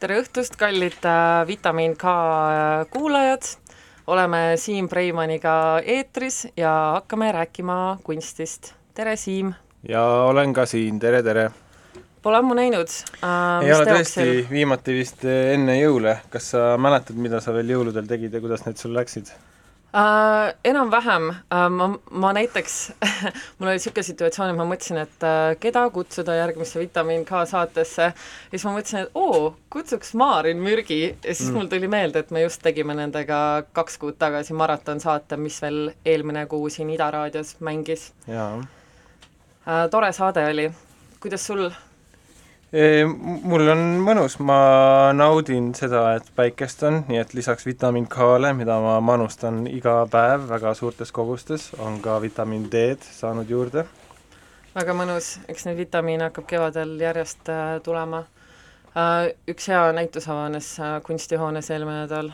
tere õhtust, kallid äh, Vitamiin K äh, kuulajad, oleme Siim Preimaniga eetris ja hakkame rääkima kunstist. tere, Siim! ja olen ka siin, tere, tere! Pole ammu näinud äh,. ei ole tõesti, viimati vist enne jõule. kas sa mäletad, mida sa veel jõuludel tegid ja kuidas need sul läksid? Uh, enam-vähem. Uh,, ma, ma näiteks mul oli niisugune situatsioon, et ma mõtlesin, et uh, keda kutsuda järgmisse Vitamiin K saatesse. Ja siis ma mõtlesin, et oo, kutsuks Maarin Mürgi. Ja siis mm. mul tuli meelde, et me just tegime nendega kaks kuud tagasi maratonsaate, mis veel eelmine kuu siin Ida raadios mängis. Uh, tore saade oli, kuidas sul mul on mõnus, ma naudin seda, et päikest on, nii et lisaks vitamiin K-le, mida ma manustan iga päev väga suurtes kogustes, on ka vitamiin D-d saanud juurde. väga mõnus, eks neid vitamiine hakkab kevadel järjest äh, tulema äh,. Üks hea näitus avanes äh, kunstihoones eelmine nädal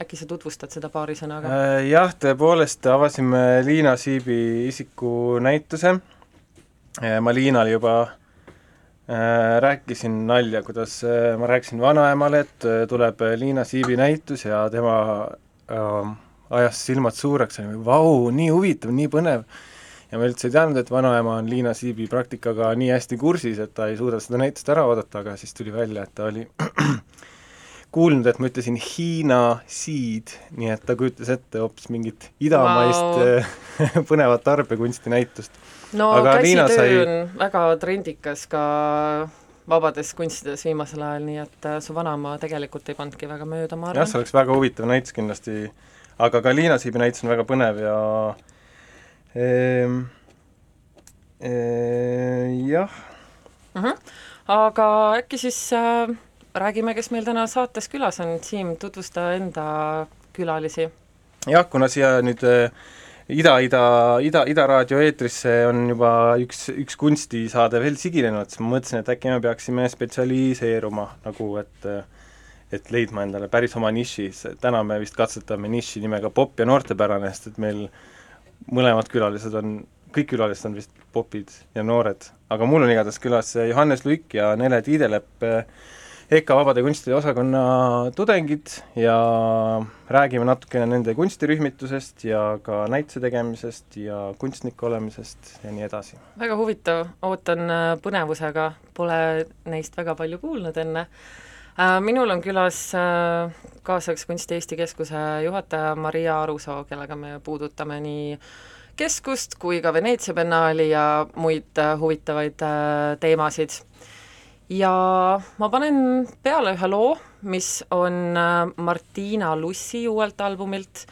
äkki sa tutvustad seda paari sõnaga? Jah, tõepoolest avasime Liina Siibi isikunäituse ma Liinale juba Äh, rääkisin nalja, kuidas äh, ma rääkisin vanaemale, et äh, tuleb Liina Siibi näitus ja tema äh, ajas silmad suureks, vau, nii huvitav, nii põnev. ja ma üldse ei teadnud, et vanaema on Liina Siibi praktikaga nii hästi kursis, et ta ei suuda seda näitust ära oodata, aga siis tuli välja, et ta oli kuulnud, et ma ütlesin Hiina siid, nii et ta kujutas ette hoopis mingit idamaist wow. põnevat tarbekunsti näitust no aga käsitöö sai... on väga trendikas ka vabades kunstides viimasel ajal, nii et äh, su vanaema tegelikult ei pannudki väga mööda, ma arvan. jah, see oleks väga huvitav näitus kindlasti, aga ka Liina Siibi näitus on väga põnev ja ehm, e, jah uh. Mhm. -huh. aga äkki siis äh, räägime, kes meil täna saates külas on, Siim, tutvusta enda külalisi. jah, kuna siia nüüd äh, Ida, Ida, Ida, Ida raadio eetrisse on juba üks, üks kunstisaade veel siginenud, siis ma mõtlesin, et äkki me peaksime spetsialiseeruma nagu, et et leidma endale päris oma niši, täna me vist katsetame niši nimega popp ja noortepärane, sest et meil mõlemad külalised on, kõik külalised on vist popid ja noored, aga mul on igatahes külas Johannes Luik ja Nele Tiidelepp äh, EKA Vabade Kunstide osakonna tudengid ja räägime natukene nende kunstirühmitusest ja ka näituse tegemisest ja kunstniku olemisest ja nii edasi. väga huvitav, ootan äh, põnevusega, pole neist väga palju kuulnud enne. Äh, minul on külas äh, kaasaegse kunsti Eesti Keskuse juhataja Maria Arusoo, kellega me puudutame nii keskust kui ka Veneetsia biennaali ja muid huvitavaid teemasid ja ma panen peale ühe loo, mis on äh, Martina Lussi uuelt albumilt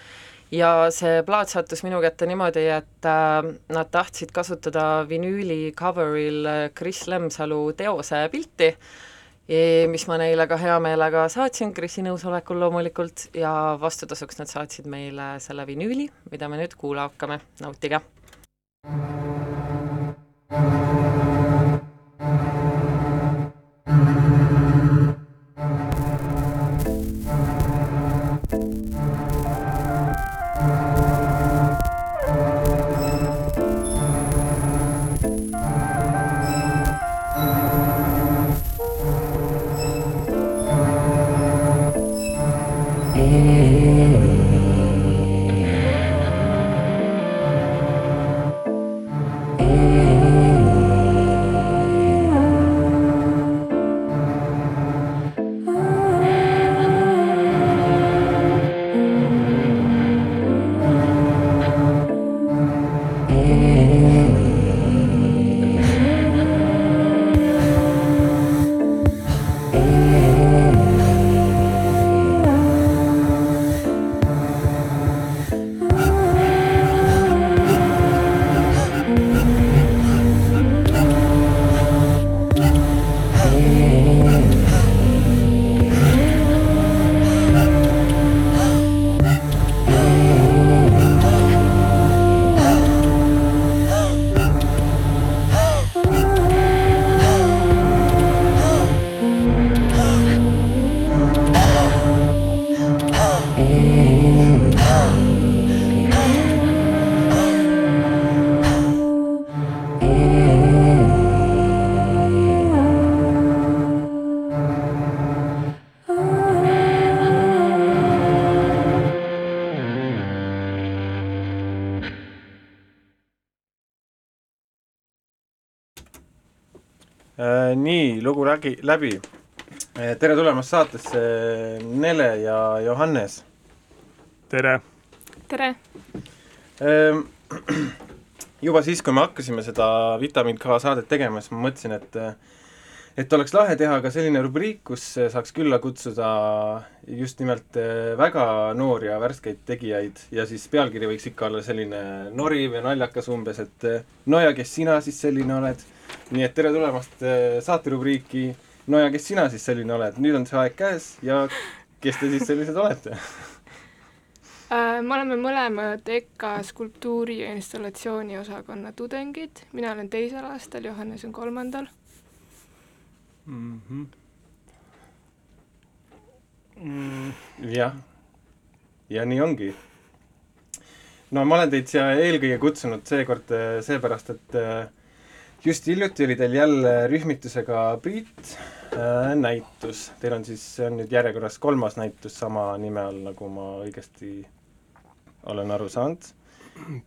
ja see plaat sattus minu kätte niimoodi, et äh, nad tahtsid kasutada vinüüli cover'il äh, Kris Lemsalu teose pilti, mis ma neile ka hea meelega saatsin, Krisi nõusolekul loomulikult, ja vastutasuks nad saatsid meile selle vinüüli, mida me nüüd kuulama hakkame, nautige! Äh, läbi, läbi. Äh, tere tulemast saatesse, Nele ja Johannes. tere! tere! Ähm, juba siis, kui me hakkasime seda Vitamin K saadet tegema, siis ma mõtlesin, et et oleks lahe teha ka selline rubriik, kus saaks külla kutsuda just nimelt eh, väga noori ja värskeid tegijaid ja siis pealkiri võiks ikka olla selline noriv ja naljakas umbes, et eh, no ja kes sina siis selline oled. Nii et tere tulemast eh, saaterubriiki No ja kes sina siis selline oled, nüüd on see aeg käes ja kes te siis sellised olete äh, me oleme mõlemad EKA skulptuuri ja installatsiooni osakonna tudengid, mina olen teisel aastal, Johannes on kolmandal mm. -hmm. Mm, jah, ja nii ongi. no ma olen teid siia eelkõige kutsunud seekord äh, seepärast, et äh, just hiljuti oli teil jälle rühmitusega Priit äh, näitus, teil on siis, see on nüüd järjekorras kolmas näitus sama nime all, nagu ma õigesti olen aru saanud.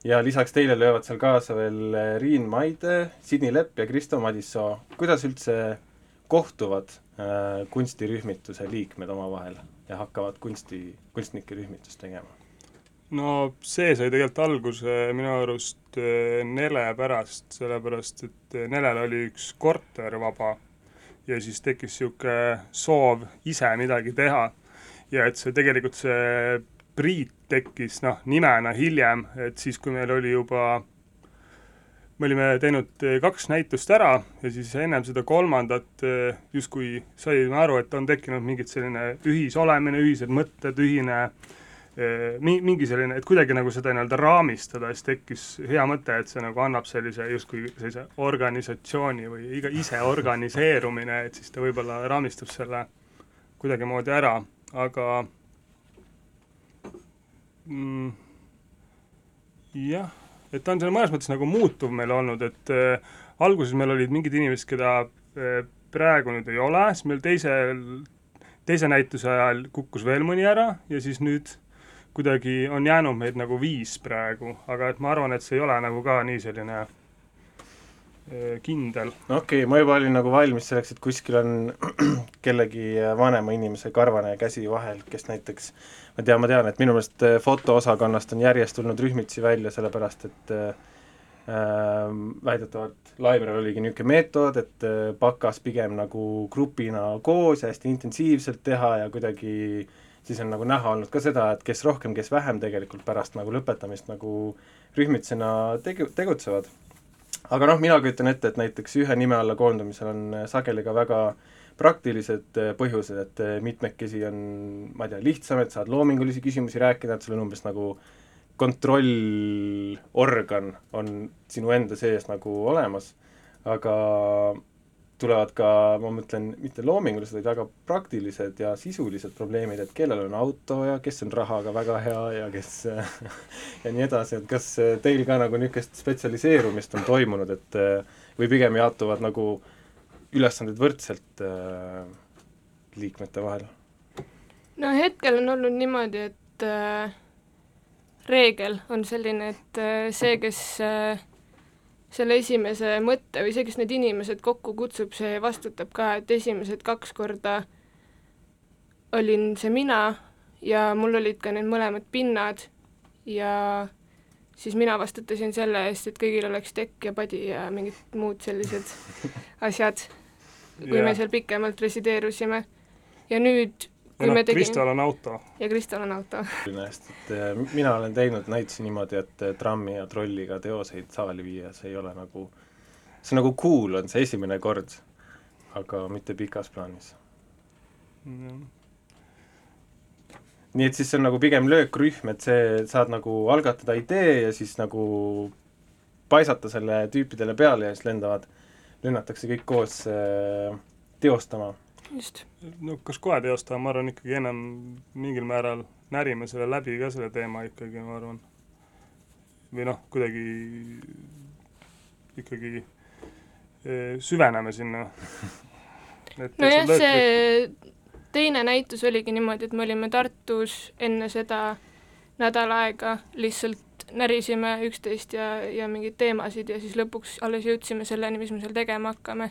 ja lisaks teile löövad seal kaasa veel Riin Maide, Sidni Lepp ja Kristo Madissoo. kuidas üldse kohtuvad äh, kunstirühmituse liikmed omavahel ja hakkavad kunsti, kunstnike rühmitust tegema? No see sai tegelikult alguse minu arust äh, Nele pärast, sellepärast et äh, Nelel oli üks korter vaba ja siis tekkis niisugune soov ise midagi teha. ja et see tegelikult, see Priit tekkis noh, nimena hiljem, et siis, kui meil oli juba me olime teinud eh, kaks näitust ära ja siis ennem seda kolmandat eh, justkui saime aru, et on tekkinud mingit selline ühisolemine, ühised mõtted, ühine eh, mi-, mingi selline, et kuidagi nagu seda nii-öelda raamistada, siis tekkis hea mõte, et see nagu annab sellise justkui sellise organisatsiooni või iga ise organiseerumine, et siis ta võib-olla raamistab selle kuidagimoodi ära, aga mm, jah et ta on seal mõnes mõttes nagu muutuv meil olnud, et äh, alguses meil olid mingid inimesed, keda äh, praegu nüüd ei ole, siis meil teisel, teise näituse ajal kukkus veel mõni ära ja siis nüüd kuidagi on jäänud meid nagu viis praegu, aga et ma arvan, et see ei ole nagu ka nii selline äh, kindel. no okei okay,, ma juba olin nagu valmis selleks, et kuskil on kellegi vanema inimese karvane käsi vahel, kes näiteks ma tean, ma tean, et minu meelest äh, fotoosakonnast on järjest tulnud rühmitusi välja, sellepärast et äh, äh väidetavalt Laimeril oligi niisugune meetod, et äh, pakas pigem nagu grupina koos ja hästi intensiivselt teha ja kuidagi siis on nagu näha olnud ka seda, et kes rohkem, kes vähem tegelikult pärast nagu lõpetamist nagu rühmitusena tegu-, tegutsevad. aga noh, mina kujutan ette, et näiteks ühe nime alla koondumisel on sageli ka väga praktilised äh, põhjused, et äh, mitmekesi on, ma ei tea, lihtsam, et saad loomingulisi küsimusi rääkida, et sul on umbes nagu kontrollorgan on sinu enda sees nagu olemas, aga tulevad ka, ma mõtlen, mitte loomingulised, vaid väga praktilised ja sisulised probleemid, et kellel on auto ja kes on rahaga väga hea ja kes ja nii edasi, et kas teil ka nagu niisugust spetsialiseerumist on toimunud, et või pigem jaotuvad nagu ülesanded võrdselt äh, liikmete vahel? no hetkel on olnud niimoodi, et äh, reegel on selline, et äh, see, kes äh, selle esimese mõtte või see, kes need inimesed kokku kutsub, see vastutab ka, et esimesed kaks korda olin see mina ja mul olid ka need mõlemad pinnad ja siis mina vastutasin selle eest, et kõigil oleks tekk ja padi ja mingid muud sellised asjad, kui ja. me seal pikemalt resideerusime. ja nüüd ja noh, Kristal on auto. ja Kristal on auto. et eh, mina olen teinud näitusi niimoodi, et eh, trammi ja trolliga teoseid saali viia, see ei ole nagu, see on nagu cool, on see esimene kord, aga mitte pikas plaanis mm nii et siis see on nagu pigem löökrühm, et see, saad nagu algatada idee ja siis nagu paisata selle tüüpidele peale ja siis lendavad, lünnatakse kõik koos äh, teostama. Just. no kas kohe teostama, ma arvan ikkagi ennem mingil määral närime selle läbi ka, selle teema ikkagi, ma arvan. või noh, kuidagi ikkagi äh, süveneme sinna. nojah, see teine näitus oligi niimoodi, et me olime Tartus enne seda nädal aega, lihtsalt närisime üksteist ja, ja mingeid teemasid ja siis lõpuks alles jõudsime selleni, mis me seal tegema hakkame.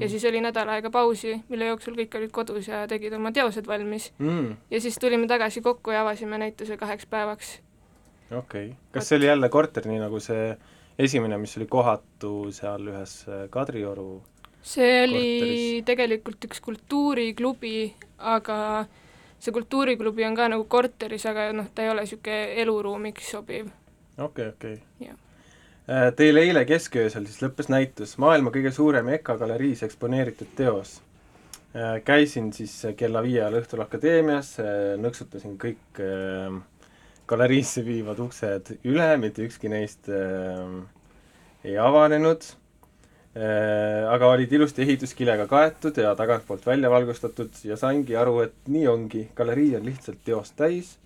Ja siis oli nädal aega pausi, mille jooksul kõik olid kodus ja tegid oma teosed valmis. mm,. ja siis tulime tagasi kokku ja avasime näituse kaheks päevaks. okei okay., kas see oli jälle korter, nii nagu see esimene, mis oli kohatu seal ühes äh, Kadrioru see oli korteris? tegelikult üks kultuuriklubi, aga see kultuuriklubi on ka nagu korteris, aga noh, ta ei ole niisugune eluruumiks sobiv. okei okay,, okei okay.. Teil eile kesköösel siis lõppes näitus Maailma kõige suurem EKA galeriis eksponeeritud teos. Käisin siis kella viie ajal õhtul akadeemias, nõksutasin kõik äh, galeriisse viivad uksed üle, mitte ükski neist äh, ei avanenud äh,, aga olid ilusti ehituskilega kaetud ja tagantpoolt välja valgustatud ja saingi aru, et nii ongi, galerii on lihtsalt teost täis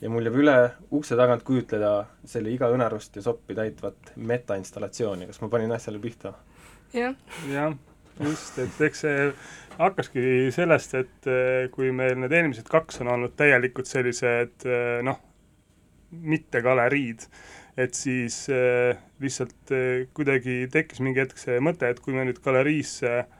ja mul jääb üle ukse tagant kujutleda selle iga õnarust ja soppi täitvat metainstallatsiooni, kas ma panin asjale pihta? jah. jah, just, et eks see hakkaski sellest, et eh, kui meil need eelmised kaks on olnud täielikult sellised eh, noh, mitte galeriid, et siis äh, lihtsalt kuidagi tekkis mingi hetk see mõte, et kui me nüüd galeriisse äh,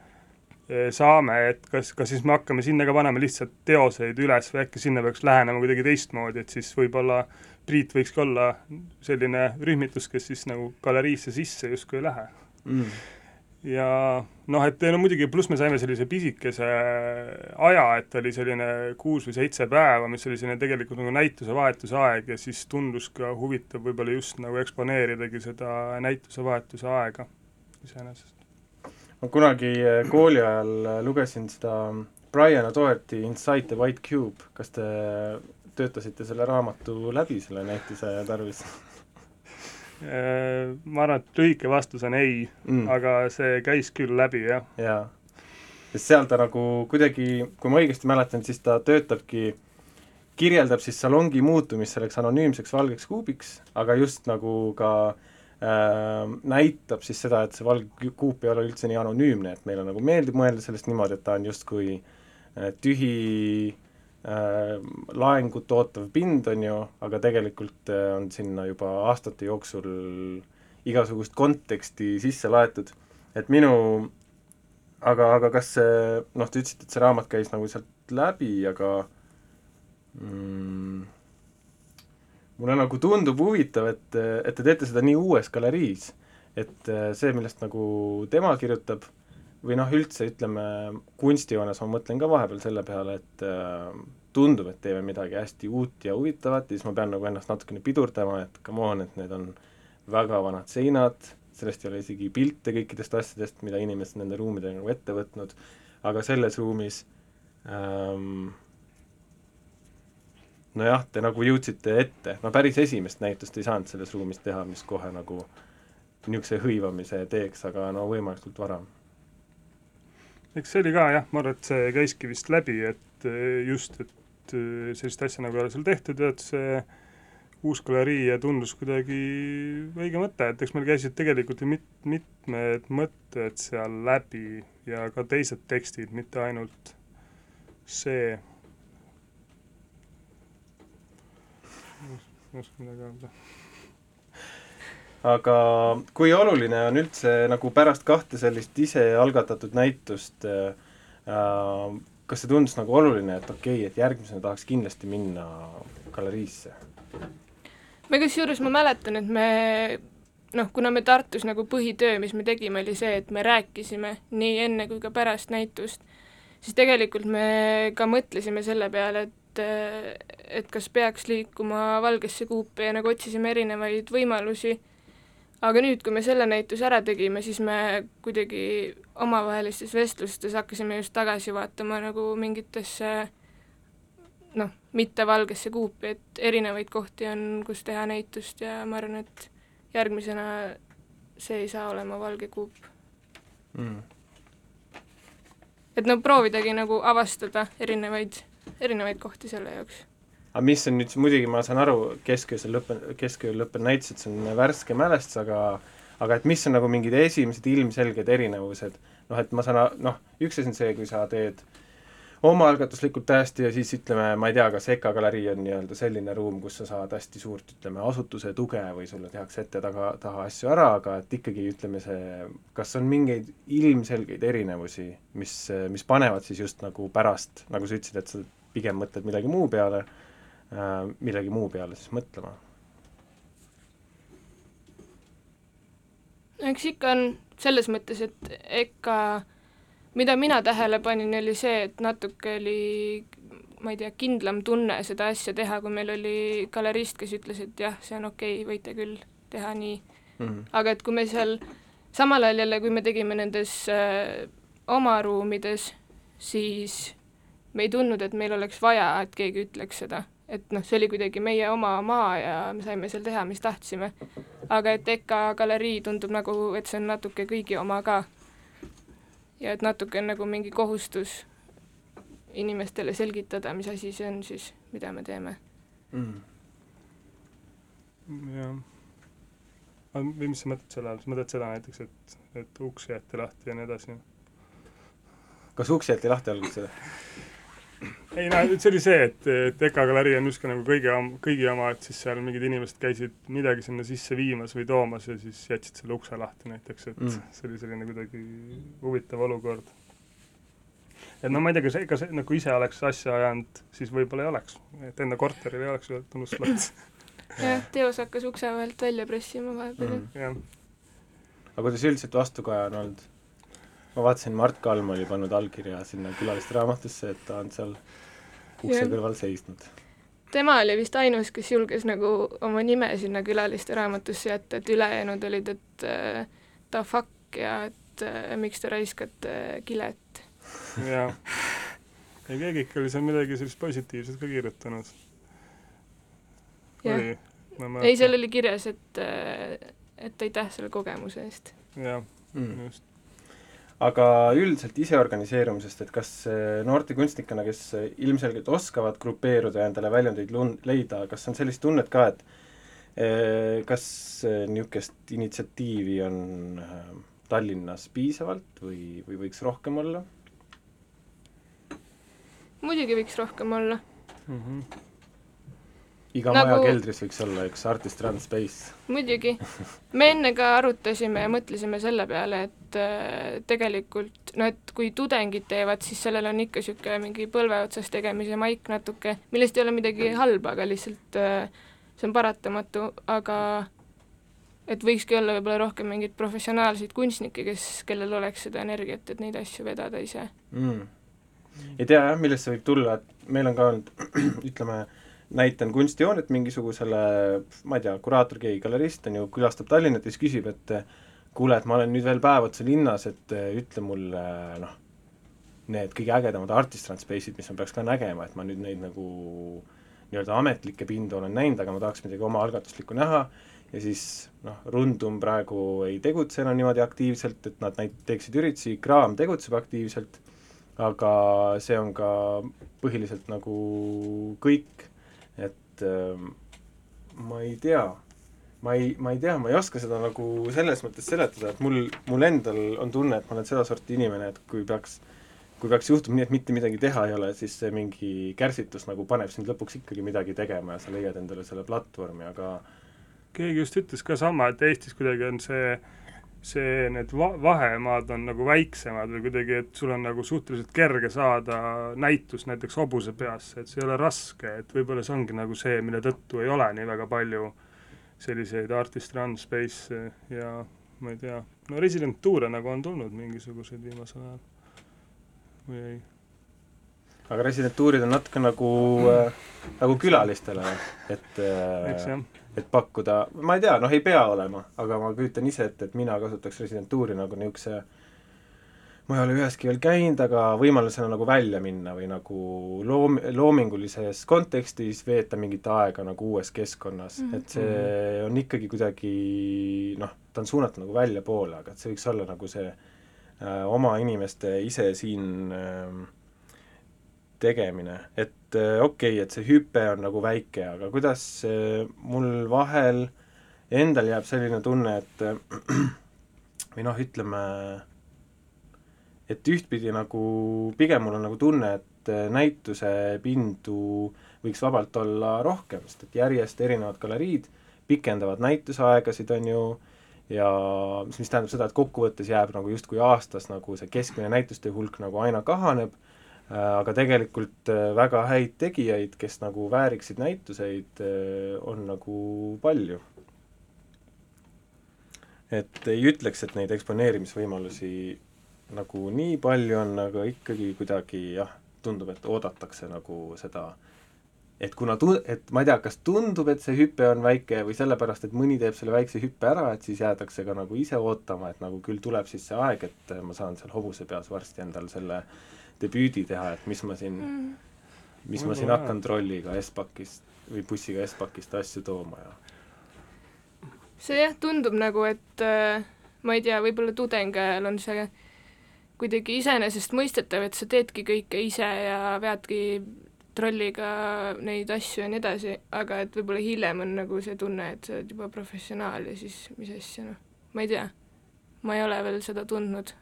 saame, et kas, kas siis me hakkame sinna ka panema lihtsalt teoseid üles või äkki sinna peaks lähenema kuidagi teistmoodi, et siis võib-olla Priit võikski olla selline rühmitus, kes siis nagu galeriisse sisse justkui ei lähe mm. ja noh, et no muidugi pluss me saime sellise pisikese aja, et oli selline kuus või seitse päeva, mis oli selline tegelikult nagu näitusevahetuse aeg ja siis tundus ka huvitav võib-olla just nagu eksponeeridagi seda näitusevahetuse aega iseenesest. Ma kunagi eh, kooli ajal eh, lugesin seda Brian O'Doherty Inside the White Cube, kas te töötasite selle raamatu läbi selle näituse tarvis? Äh, ma arvan, et lühike vastus on ei mm., aga see käis küll läbi, jah. jaa. sest seal ta nagu kuidagi, kui ma õigesti mäletan, siis ta töötabki, kirjeldab siis salongi muutumist selleks anonüümseks valgeks kuubiks, aga just nagu ka äh, näitab siis seda, et see valge kuup ei ole üldse nii anonüümne, et meile nagu meeldib mõelda sellest niimoodi, et ta on justkui äh, tühi äh, laengut ootav pind, on ju, aga tegelikult äh, on sinna juba aastate jooksul igasugust konteksti sisse laetud. et minu, aga, aga kas see, noh, te ütlesite, et see raamat käis nagu sealt läbi, aga mm, mulle nagu tundub huvitav, et, et te teete seda nii uues galeriis. et äh, see, millest nagu tema kirjutab, või noh, üldse ütleme, kunstijoones ma mõtlen ka vahepeal selle peale, et äh, tundub, et teeme midagi hästi uut ja huvitavat ja siis ma pean nagu ennast natukene pidurdama, et come on, et need on väga vanad seinad, sellest ei ole isegi pilte kõikidest asjadest, mida inimesed nende ruumidega nagu ette võtnud, aga selles ruumis ähm, nojah, te nagu jõudsite ette, no päris esimest näitust ei saanud selles ruumis teha, mis kohe nagu niisuguse hõivamise teeks, aga no võimalikult vara. Eks see oli ka jah, ma arvan, et see käiski vist läbi, et eh, just, et eh, sellist asja nagu ei ole seal tehtud ja et see uus galerii ja tundus kuidagi õige mõte, et eks meil käisid tegelikult ju mit-, mitmed mõtted seal läbi ja ka teised tekstid, mitte ainult see. Ei oska midagi öelda aga kui oluline on üldse nagu pärast kahte sellist ise algatatud näitust äh, kas see tundus nagu oluline, et okei okay,, et järgmisena tahaks kindlasti minna galeriisse? me kusjuures, ma mäletan, et me noh, kuna me Tartus nagu põhitöö, mis me tegime, oli see, et me rääkisime nii enne kui ka pärast näitust, siis tegelikult me ka mõtlesime selle peale, et et kas peaks liikuma Valgesse kuupi ja nagu otsisime erinevaid võimalusi. Aga nüüd, kui me selle näituse ära tegime, siis me kuidagi omavahelistes vestlustes hakkasime just tagasi vaatama nagu mingitesse noh, mitte valgesse kuupi, et erinevaid kohti on, kus teha näitust ja ma arvan, et järgmisena see ei saa olema valge kuup. Mm.. et no proovidagi nagu avastada erinevaid, erinevaid kohti selle jaoks. Aga mis on nüüd, muidugi ma saan aru, kesköösel lõppen, keskööl lõppen näitus, et see on värske mälestus, aga aga et mis on nagu mingid esimesed ilmselged erinevused, noh et ma saan, noh, üks asi on see, kui sa teed omaalgatuslikult täiesti ja siis ütleme, ma ei tea, kas EKA galerii on nii-öelda selline ruum, kus sa saad hästi suurt, ütleme, asutuse tuge või sulle tehakse ette taga, taha asju ära, aga et ikkagi ütleme see, kas on mingeid ilmselgeid erinevusi, mis, mis panevad siis just nagu pärast, nagu sa ütlesid, et sa pigem mõtled millegi muu peale äh,, millegi muu peale siis mõtlema? eks ikka on selles mõttes, et EKA mida mina tähele panin, oli see, et natuke oli ma ei tea, kindlam tunne seda asja teha, kui meil oli galerist, kes ütles, et jah, see on okei okay,, võite küll teha nii mm. -hmm. aga et kui me seal, samal ajal jälle, kui me tegime nendes äh, oma ruumides, siis me ei tundnud, et meil oleks vaja, et keegi ütleks seda. et noh, see oli kuidagi meie oma maa ja me saime seal teha, mis tahtsime. aga et EKA galerii tundub nagu, et see on natuke kõigi oma ka ja et natuke on nagu mingi kohustus inimestele selgitada, mis asi see on siis, mida me teeme mm.. jah. või mis sa mõtled selle all, sa mõtled seda näiteks, et, et uks jäeti lahti ja nii edasi? kas uks jäeti lahti alguses või? Ei no see oli see, et, et EKA galerii on justkui nagu kõigi, kõigi oma, et siis seal mingid inimesed käisid midagi sinna sisse viimas või toomas ja siis jätsid selle ukse lahti näiteks, et mm. see oli selline kuidagi huvitav olukord. et no ma ei tea, kas, kas nagu ise oleks asja ajanud, siis võib-olla ei oleks, et enda korteril ei oleks tunnust lahti jah, teos hakkas ukse vahelt välja pressima vahepeal mm.. jah. aga kuidas üldiselt vastukaja on olnud? ma vaatasin, Mart Kalm oli pannud allkirja sinna külaliste raamatusse, et ta on seal ukse ja. kõrval seisnud. tema oli vist ainus, kes julges nagu oma nime sinna külaliste raamatusse jätta, et ülejäänud olid, et äh, ta fuck ja et äh, miks te raiskate äh, kilet. jaa. ja keegi ikka oli seal midagi sellist positiivset ka kirjutanud. oli? ei, seal oli kirjas, et, äh, et aitäh selle kogemuse eest. jah mm., just aga üldiselt iseorganiseerumisest, et kas noorte kunstnikena, kes ilmselgelt oskavad grupeeruda ja endale väljundeid lun-, leida, kas on sellist tunnet ka, et eh, kas niisugust initsiatiivi on eh, Tallinnas piisavalt või, või võiks rohkem olla? muidugi võiks rohkem olla mm. -hmm iga nagu... maja keldris võiks olla üks Artist Run Space. muidugi. me enne ka arutasime ja mõtlesime selle peale, et äh, tegelikult no et kui tudengid teevad, siis sellel on ikka niisugune mingi põlve otsas tegemise maik natuke, millest ei ole midagi halba, aga lihtsalt äh, see on paratamatu, aga et võikski olla võib-olla rohkem mingeid professionaalseid kunstnikke, kes, kellel oleks seda energiat, et neid asju vedada ise mm.. ei tea jah, millest see võib tulla, et meil on ka olnud ütleme, näitan kunstijoonet mingisugusele, ma ei tea, kuraator, keegi galerist on ju, külastab Tallinnat ja siis küsib, et kuule, et ma olen nüüd veel päev otsa linnas, et ütle mulle noh, need kõige ägedamad artist run space'id, mis ma peaks ka nägema, et ma nüüd neid nagu nii-öelda ametlikke pindu olen näinud, aga ma tahaks midagi omaalgatuslikku näha. Ja siis noh, Rundum praegu ei tegutse enam niimoodi aktiivselt, et nad näit-, teeksid üritusi, Kraam tegutseb aktiivselt, aga see on ka põhiliselt nagu kõik et äh, ma ei tea, ma ei, ma ei tea, ma ei oska seda nagu selles mõttes seletada, et mul, mul endal on tunne, et ma olen sedasorti inimene, et kui peaks kui peaks juhtuma nii, et mitte midagi teha ei ole, siis see mingi kärsitus nagu paneb sind lõpuks ikkagi midagi tegema ja sa leiad endale selle platvormi, aga keegi just ütles ka sama, et Eestis kuidagi on see see, need va-, vahemaad on nagu väiksemad või kuidagi, et sul on nagu suhteliselt kerge saada näitust näiteks hobuse peasse, et see ei ole raske, et võib-olla see ongi nagu see, mille tõttu ei ole nii väga palju selliseid artist run space'e ja ma ei tea, no residentuure nagu on tulnud mingisuguseid viimasel ajal või ei? aga residentuurid on natuke nagu äh,, nagu külalistele, et äh, eks jah et pakkuda, ma ei tea, noh ei pea olema, aga ma kujutan ise ette, et mina kasutaks residentuuri nagu niisuguse ma ei ole üheski veel käinud, aga võimalusena nagu välja minna või nagu loom-, loomingulises kontekstis veeta mingit aega nagu uues keskkonnas mm, -hmm. et see on ikkagi kuidagi noh, ta on suunatud nagu väljapoole, aga et see võiks olla nagu see äh, oma inimeste ise siin äh, tegemine, et äh, okei okay,, et see hüpe on nagu väike, aga kuidas äh, mul vahel endal jääb selline tunne, et äh, või noh, ütleme, et ühtpidi nagu pigem mul on nagu tunne, et näituse pindu võiks vabalt olla rohkem, sest et järjest erinevad galeriid pikendavad näitusaegasid, on ju, ja mis, mis tähendab seda, et kokkuvõttes jääb nagu justkui aastas nagu see keskmine näituste hulk nagu aina kahaneb, aga tegelikult väga häid tegijaid, kes nagu vääriksid näituseid, on nagu palju. Et ei ütleks, et neid eksponeerimisvõimalusi nagu nii palju on, aga ikkagi kuidagi jah, tundub, et oodatakse nagu seda, et kuna tu-, et ma ei tea, kas tundub, et see hüpe on väike või sellepärast, et mõni teeb selle väikse hüppe ära, et siis jäädakse ka nagu ise ootama, et nagu küll tuleb siis see aeg, et ma saan seal hobuse peas varsti endal selle debüüdi teha, et mis ma siin mm., mis ma siin hakkan trolliga Espakist või bussiga Espakist asju tooma ja see jah, tundub nagu, et äh, ma ei tea, võib-olla tudeng ajal on see kuidagi iseenesestmõistetav, et sa teedki kõike ise ja veadki trolliga neid asju ja nii edasi, aga et võib-olla hiljem on nagu see tunne, et sa oled juba professionaal ja siis mis asja, noh, ma ei tea. ma ei ole veel seda tundnud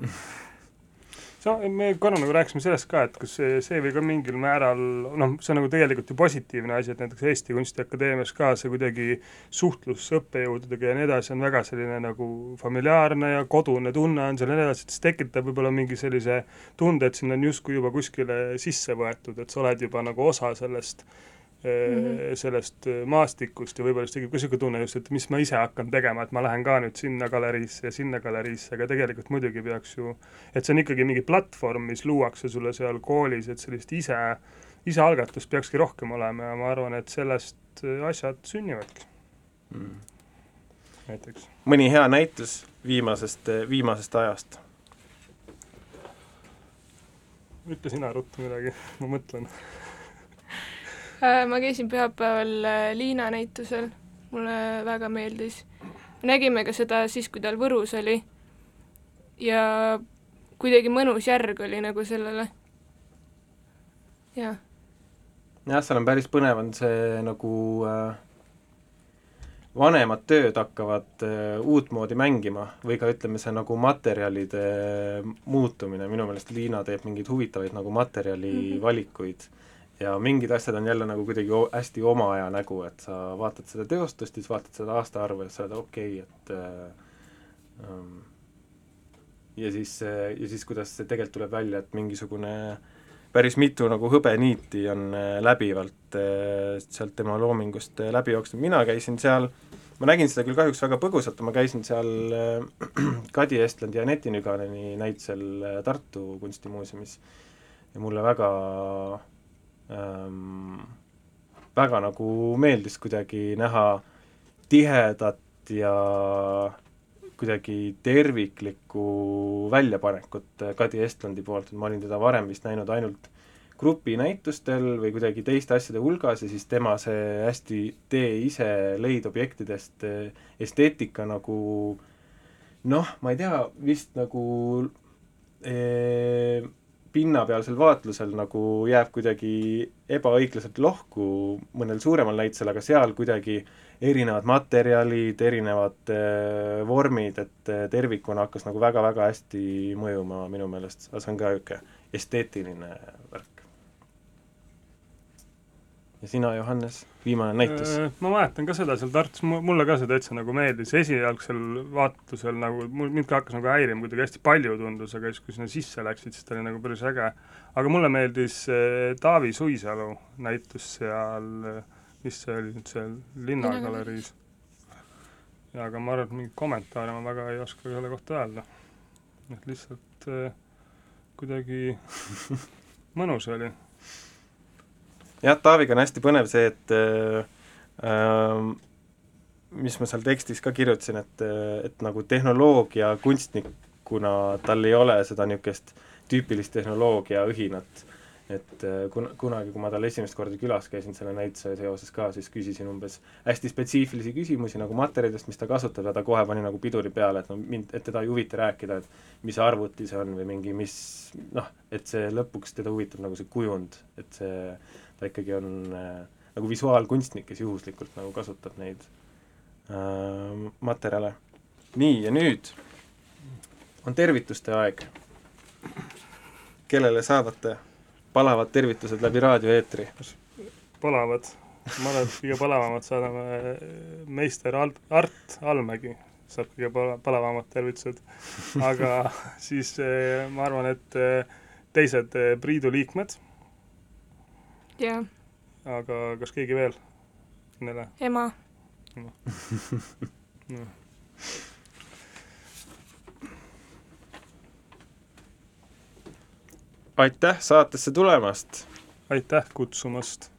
no me korra nagu rääkisime sellest ka, et kas see, see või ka mingil määral noh, see on nagu tegelikult ju positiivne asi, et näiteks Eesti Kunstiakadeemias ka see kuidagi suhtlus õppejõududega ja nii edasi on väga selline nagu familiaarne ja kodune tunne on seal ja nii edasi, et see tekitab võib-olla mingi sellise tunde, et sinna on justkui juba kuskile sisse võetud, et sa oled juba nagu osa sellest mm -hmm. sellest äh, maastikust ja võib-olla siis tekib ka niisugune tunne just, et mis ma ise hakkan tegema, et ma lähen ka nüüd sinna galeriisse ja sinna galeriisse, aga tegelikult muidugi peaks ju, et see on ikkagi mingi platvorm, mis luuakse sulle seal koolis, et sellist ise, isealgatust peakski rohkem olema ja ma arvan, et sellest äh, asjad sünnivadki mm.. näiteks. mõni hea näitus viimasest, viimasest ajast? ütle sina ruttu midagi, ma mõtlen ma käisin pühapäeval äh, Liina näitusel, mulle väga meeldis. nägime ka seda siis, kui tal Võrus oli. ja kuidagi mõnus järg oli nagu sellele. jah. jah, seal on päris põnev, on see nagu äh, vanemad tööd hakkavad äh, uutmoodi mängima või ka ütleme, see nagu materjalide muutumine, minu meelest Liina teeb mingeid huvitavaid nagu materjalivalikuid mm. -hmm ja mingid asjad on jälle nagu kuidagi hästi oma aja nägu, et sa vaatad seda teostust, siis vaatad seda aastaarvu ja sa oled okei okay,, et äh, um, ja siis, ja siis kuidas see tegelikult tuleb välja, et mingisugune päris mitu nagu hõbeniiti on äh, läbivalt äh, sealt tema loomingust äh, läbi jooksnud, mina käisin seal, ma nägin seda küll kahjuks väga põgusalt, ma käisin seal Kadi Estlandi ja Aneti Nüganeni näitusel Tartu Kunstimuuseumis. Ja mulle väga ähm, väga nagu meeldis kuidagi näha tihedat ja kuidagi terviklikku väljapanekut Kadi Estlandi poolt, et ma olin teda varem vist näinud ainult grupinäitustel või kuidagi teiste asjade hulgas ja siis tema see hästi tee ise leidobjektidest esteetika nagu noh, ma ei tea, vist nagu ee, pinnapealsel vaatlusel nagu jääb kuidagi ebaõiglaselt lohku mõnel suuremal näitusel, aga seal kuidagi erinevad materjalid, erinevad äh, vormid, et äh, tervikuna hakkas nagu väga-väga hästi mõjuma minu meelest, see on ka niisugune esteetiline värk ja sina, Johannes, viimane näitus? Äh, ma mäletan ka seda seal Tartus, mulle ka see täitsa nagu meeldis, esialgsel vaatlusel nagu, mul, mind ka hakkas nagu häirima, kuidagi hästi palju tundus, aga siis, kui sinna sisse läksid, siis ta oli nagu päris äge. aga mulle meeldis äh, Taavi Suisalu näitus seal, mis see oli nüüd seal Linnagaleriis. jaa, aga ma arvan, et mingeid kommentaare ma väga ei oska selle kohta öelda. et lihtsalt äh, kuidagi mõnus oli jah, Taaviga on hästi põnev see, et äh, äh, mis ma seal tekstis ka kirjutasin, et, et nagu tehnoloogia kunstnikuna tal ei ole seda niisugust tüüpilist tehnoloogia õhinat. et äh, kun-, kunagi, kui ma tal esimest korda külas käisin selle näituse seoses ka, siis küsisin umbes hästi spetsiifilisi küsimusi nagu materjalidest, mis ta kasutab ja ta kohe pani nagu piduri peale, et no mind, et teda ei huvita rääkida, et mis arvuti see on või mingi mis noh, et see lõpuks teda huvitab nagu see kujund, et see ta ikkagi on äh, nagu visuaalkunstnik, kes juhuslikult nagu kasutab neid äh, materjale. nii, ja nüüd on tervituste aeg. kellele saadate palavad tervitused läbi raadioeetri. palavad, ma arvan, et kõige palavamad saadame meister Art, Art Allmägi saab kõige pala-, palavamad tervitused. aga siis eh, ma arvan, et eh, teised Priidu liikmed. Jah. aga kas keegi veel? Nele? ema no. no. aitäh saatesse tulemast! aitäh kutsumast!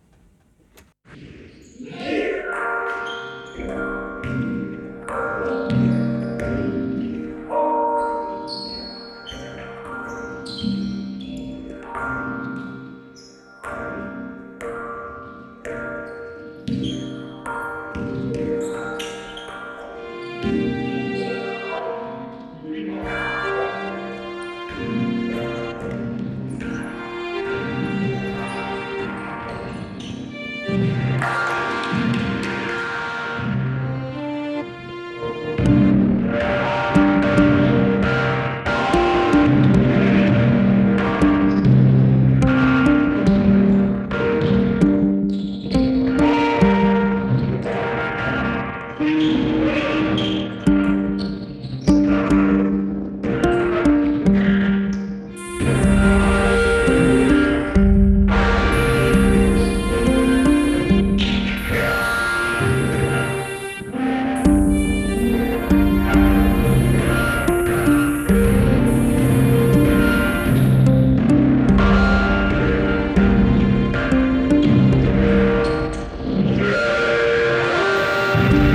Tere,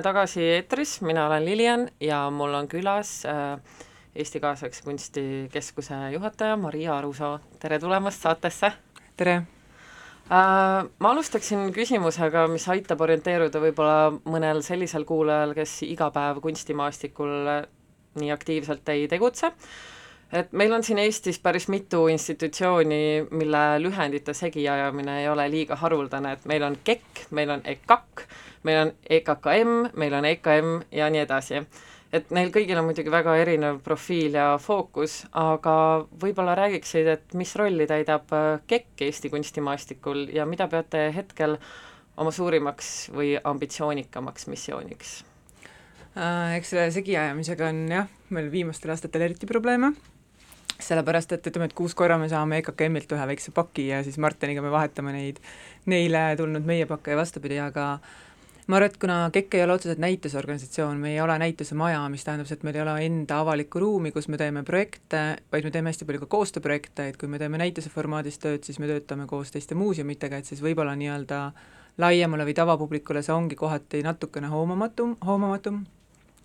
oleme tagasi eetris, mina olen Lilian ja mul on külas äh, Eesti Kaasaegse Kunstikeskuse juhataja Maria Arusoo, tere tulemast saatesse! tere! Äh, ma alustaksin küsimusega, mis aitab orienteeruda võib-olla mõnel sellisel kuulajal, kes iga päev kunstimaastikul nii aktiivselt ei tegutse, et meil on siin Eestis päris mitu institutsiooni, mille lühendite segiajamine ei ole liiga haruldane, et meil on KEK, meil on EKAK, meil on EKKM, meil on EKM ja nii edasi. et neil kõigil on muidugi väga erinev profiil ja fookus, aga võib-olla räägiksid, et mis rolli täidab KEK Eesti kunstimaastikul ja mida peate hetkel oma suurimaks või ambitsioonikamaks missiooniks? Äh, eks selle segiajamisega on jah, meil viimastel aastatel eriti probleeme, sellepärast et ütleme, et kuus korra me saame EKKM-ilt ühe väikse paki ja siis Marteniga me vahetame neid neile tulnud meie pakke ja vastupidi, aga ma arvan, et kuna KEK ei ole otseselt näitusorganisatsioon, me ei ole näitusemaja, mis tähendab seda, et meil ei ole enda avalikku ruumi, kus me teeme projekte, vaid me teeme hästi palju ka koostööprojekte, et kui me teeme näituse formaadis tööd, siis me töötame koos teiste muuseumitega, et siis võib-olla nii-öelda laiemale või tavapublikule see ongi kohati natukene hoomamatum, hoomamatum,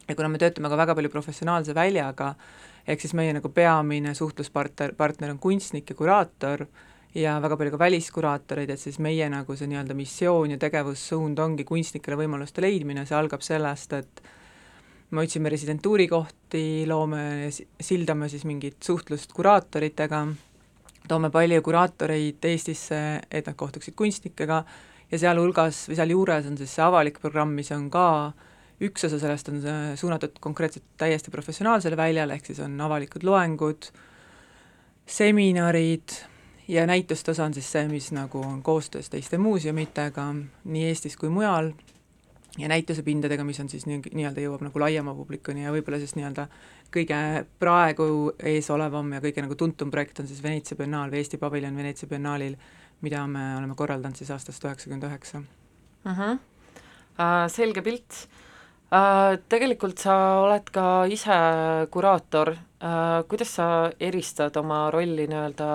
ja kuna me töötame ka väga palju professionaalse väljaga, ehk siis meie nagu peamine suhtluspartner, partner on kunstnik ja kuraator, ja väga palju ka väliskuraatoreid, et siis meie nagu see nii-öelda missioon ja tegevussuund ongi kunstnikele võimaluste leidmine, see algab sellest, et me otsime residentuurikohti, loome, sildame siis mingit suhtlust kuraatoritega, toome palju kuraatoreid Eestisse, et nad kohtuksid kunstnikega ja sealhulgas või sealjuures on siis see avalik programm, mis on ka üks osa sellest on suunatud konkreetselt täiesti professionaalsele väljale, ehk siis on avalikud loengud, seminarid, ja näituste osa on siis see, mis nagu on koostöös teiste muuseumitega nii Eestis kui mujal, ja näitusepindadega, mis on siis nii, nii-öelda jõuab nagu laiema publikuni ja võib-olla siis nii-öelda kõige praegu eesolevam ja kõige nagu tuntum projekt on siis Veneetsia biennaal või Eesti paviljon Veneetsia biennaalil, mida me oleme korraldanud siis aastast üheksakümmend üheksa. Mhm. Äh, selge pilt uh,. Tegelikult sa oled ka ise kuraator uh,, kuidas sa eristad oma rolli nii-öelda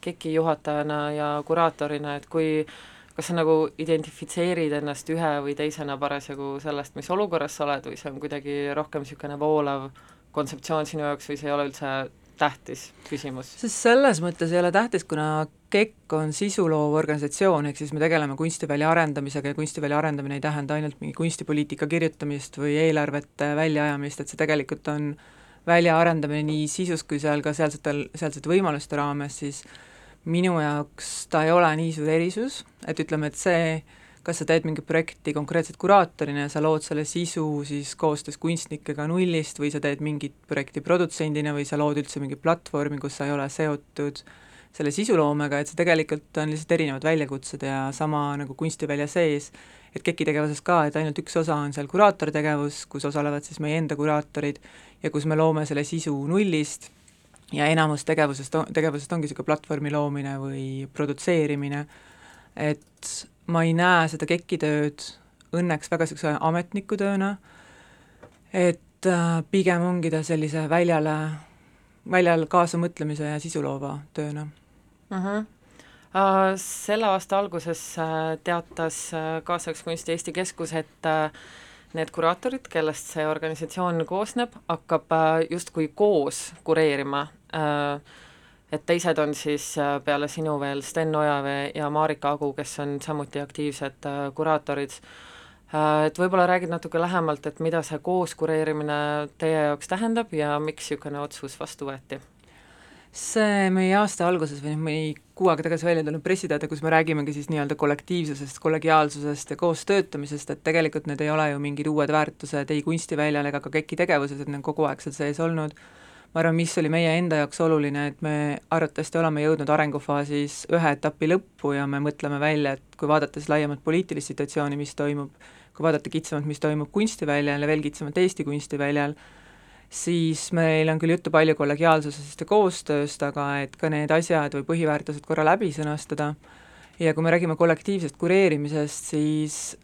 KEK-i juhatajana ja kuraatorina, et kui kas sa nagu identifitseerid ennast ühe või teisena parasjagu sellest, mis olukorras sa oled või see on kuidagi rohkem niisugune voolav kontseptsioon sinu jaoks või see ei ole üldse tähtis küsimus? sest selles mõttes ei ole tähtis, kuna KEK on sisuloov organisatsioon, ehk siis me tegeleme kunstivälja arendamisega ja kunstivälja arendamine ei tähenda ainult mingi kunstipoliitika kirjutamist või eelarvete väljaajamist, et see tegelikult on väljaarendamine nii sisus kui seal ka sealsetel, sealsete võimaluste raames, siis minu jaoks ta ei ole nii suur erisus, et ütleme, et see, kas sa teed mingit projekti konkreetselt kuraatorina ja sa lood selle sisu siis koostöös kunstnikega nullist või sa teed mingit projekti produtsendina või sa lood üldse mingi platvormi, kus sa ei ole seotud selle sisuloomega, et see tegelikult on lihtsalt erinevad väljakutsed ja sama nagu kunstivälja sees, et KEK-i tegevuses ka, et ainult üks osa on seal kuraatortegevus, kus osalevad siis meie enda kuraatorid ja kus me loome selle sisu nullist ja enamus tegevusest, tegevusest ongi niisugune platvormi loomine või produtseerimine, et ma ei näe seda KEK-i tööd õnneks väga niisuguse ametnikutööna, et äh, pigem ongi ta sellise väljale, väljal kaasamõtlemise ja sisuloova tööna mm. -hmm. Selle aasta alguses uh, teatas Kaasaegse kunsti Eesti Keskus, et need kuraatorid, kellest see organisatsioon koosneb, hakkab justkui koos kureerima Äh, et teised on siis äh, peale sinu veel Sten Ojavee ja Marika Agu, kes on samuti aktiivsed äh, kuraatorid, et võib-olla räägid natuke lähemalt, et mida see koos kureerimine teie jaoks tähendab ja miks niisugune otsus vastu võeti? see meie aasta alguses või noh, mõni kuu aega tagasi välja tulnud pressiteade, kus me räägimegi siis nii-öelda kollektiivsusest, kollegiaalsusest ja koos töötamisest, et tegelikult need ei ole ju mingid uued väärtused ei kunstiväljal ega ka KEK-i tegevuses, et need on kogu aeg seal sees olnud ma arvan, mis oli meie enda jaoks oluline, et me arvatavasti oleme jõudnud arengufaasis ühe etapi lõppu ja me mõtleme välja, et kui vaadata siis laiemat poliitilist situatsiooni, mis toimub, kui vaadata kitsamalt, mis toimub kunstiväljal ja veel kitsamalt Eesti kunstiväljal, siis meil on küll juttu palju kollegiaalsusest ja koostööst, aga et ka need asjad või põhiväärtused korra läbi sõnastada. Ja kui me räägime kollektiivsest kureerimisest, siis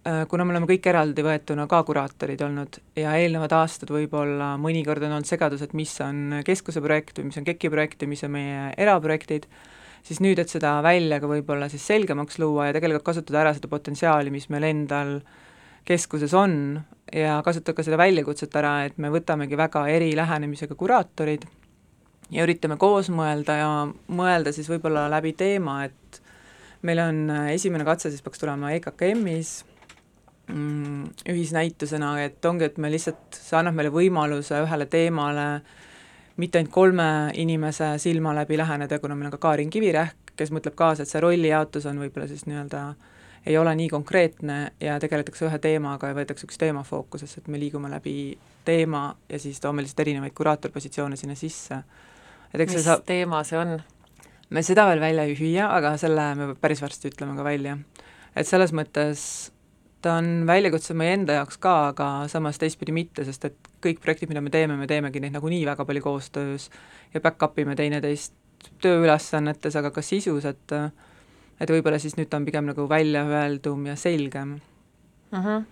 kuna me oleme kõik eraldi võetuna ka kuraatorid olnud ja eelnevad aastad võib-olla mõnikord on olnud segadus, et mis on keskuse projekt või mis on KEK-i projekt ja mis on meie eraprojektid, siis nüüd, et seda välja ka võib-olla siis selgemaks luua ja tegelikult kasutada ära seda potentsiaali, mis meil endal keskuses on ja kasutada ka seda väljakutset ära, et me võtamegi väga eri lähenemisega kuraatorid ja üritame koos mõelda ja mõelda siis võib-olla läbi teema, et meil on esimene katse siis peaks tulema EKKM-is ühisnäitusena, et ongi, et me lihtsalt, see annab meile võimaluse ühele teemale mitte ainult kolme inimese silma läbi läheneda, kuna meil on ka Kaarin Kivirähk, kes mõtleb kaasa, et see rollijaotus on võib-olla siis nii-öelda ei ole nii konkreetne ja tegeletakse ühe teemaga ja võetakse üks teema fookusesse, et me liigume läbi teema ja siis toome lihtsalt erinevaid kuraatorpositsioone sinna sisse. mis see saab... teema see on? me seda veel välja ei hüüa, aga selle me päris varsti ütleme ka välja. et selles mõttes ta on väljakutse meie enda jaoks ka, aga samas teistpidi mitte, sest et kõik projektid, mida me teeme, me teemegi neid nagunii väga palju koostöös ja back-up ime teineteist tööülesannetes, aga ka sisus, et et võib-olla siis nüüd ta on pigem nagu väljaöeldum ja selgem mm. -hmm.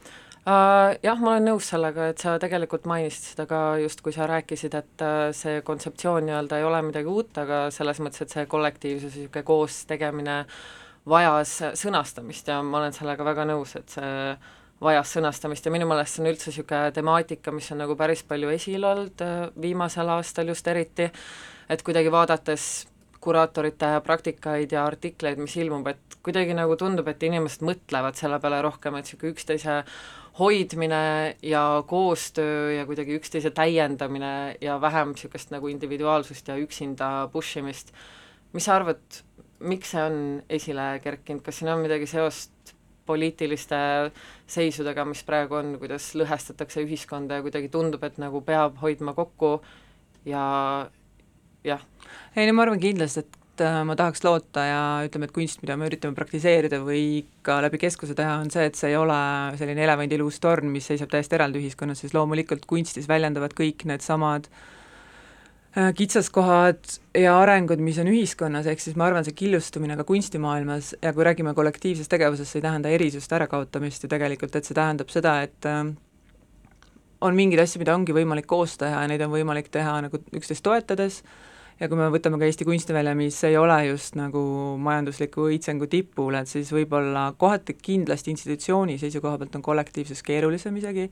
Uh, jah, ma olen nõus sellega, et sa tegelikult mainisid seda ka just, kui sa rääkisid, et uh, see kontseptsioon nii-öelda ei ole midagi uut, aga selles mõttes, et see kollektiivsus, niisugune koos tegemine uh, vajas sõnastamist ja ma olen sellega väga nõus, et see vajas sõnastamist ja minu meelest see on üldse niisugune temaatika, mis on nagu päris palju esil olnud äh, viimasel aastal just eriti, et kuidagi vaadates kuraatorite praktikaid ja artikleid, mis ilmub, et kuidagi nagu tundub, et inimesed mõtlevad selle peale rohkem, et niisugune üksteise hoidmine ja koostöö ja kuidagi üksteise täiendamine ja vähem niisugust nagu individuaalsust ja üksinda push imist. mis sa arvad, miks see on esile kerkinud, kas siin on midagi seost poliitiliste seisudega, mis praegu on, kuidas lõhestatakse ühiskonda ja kuidagi tundub, et nagu peab hoidma kokku ja jah. ei no ma arvan kindlasti, et äh, ma tahaks loota ja ütleme, et kunst, mida me üritame praktiseerida või ka läbi keskuse teha, on see, et see ei ole selline elevandiluust torn, mis seisab täiesti eraldi ühiskonnas, siis loomulikult kunstis väljendavad kõik needsamad äh, kitsaskohad ja arengud, mis on ühiskonnas, ehk siis ma arvan, see killustumine ka kunstimaailmas ja kui räägime kollektiivsest tegevusest, see ei tähenda erisuste ärakaotamist ju tegelikult, et see tähendab seda, et äh, on mingeid asju, mida ongi võimalik koos teha ja neid on võimalik teha nagu üksteist toetades, ja kui me võtame ka Eesti kunstivälja, mis ei ole just nagu majandusliku õitsengu tipul, et siis võib-olla kohati kindlasti institutsiooni seisukoha pealt on kollektiivsus keerulisem isegi,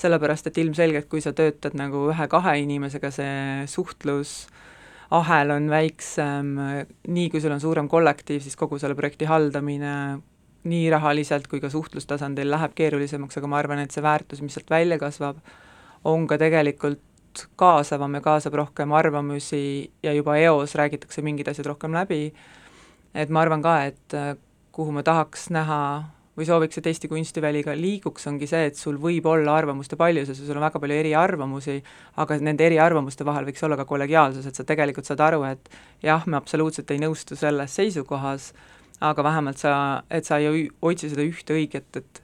sellepärast et ilmselgelt, kui sa töötad nagu ühe-kahe inimesega, see suhtlus ahel on väiksem, nii kui sul on suurem kollektiiv, siis kogu selle projekti haldamine nii rahaliselt kui ka suhtlustasandil läheb keerulisemaks, aga ma arvan, et see väärtus, mis sealt välja kasvab, on ka tegelikult kaasavam ja kaasab rohkem arvamusi ja juba eos räägitakse mingid asjad rohkem läbi, et ma arvan ka, et äh, kuhu ma tahaks näha või sooviks, et Eesti kunstiväliga liiguks, ongi see, et sul võib olla arvamuste paljusus ja sul on väga palju eriarvamusi, aga nende eriarvamuste vahel võiks olla ka kollegiaalsus, et sa tegelikult saad aru, et jah, me absoluutselt ei nõustu selles seisukohas, aga vähemalt sa, et sa ei otsi seda ühte õiget, et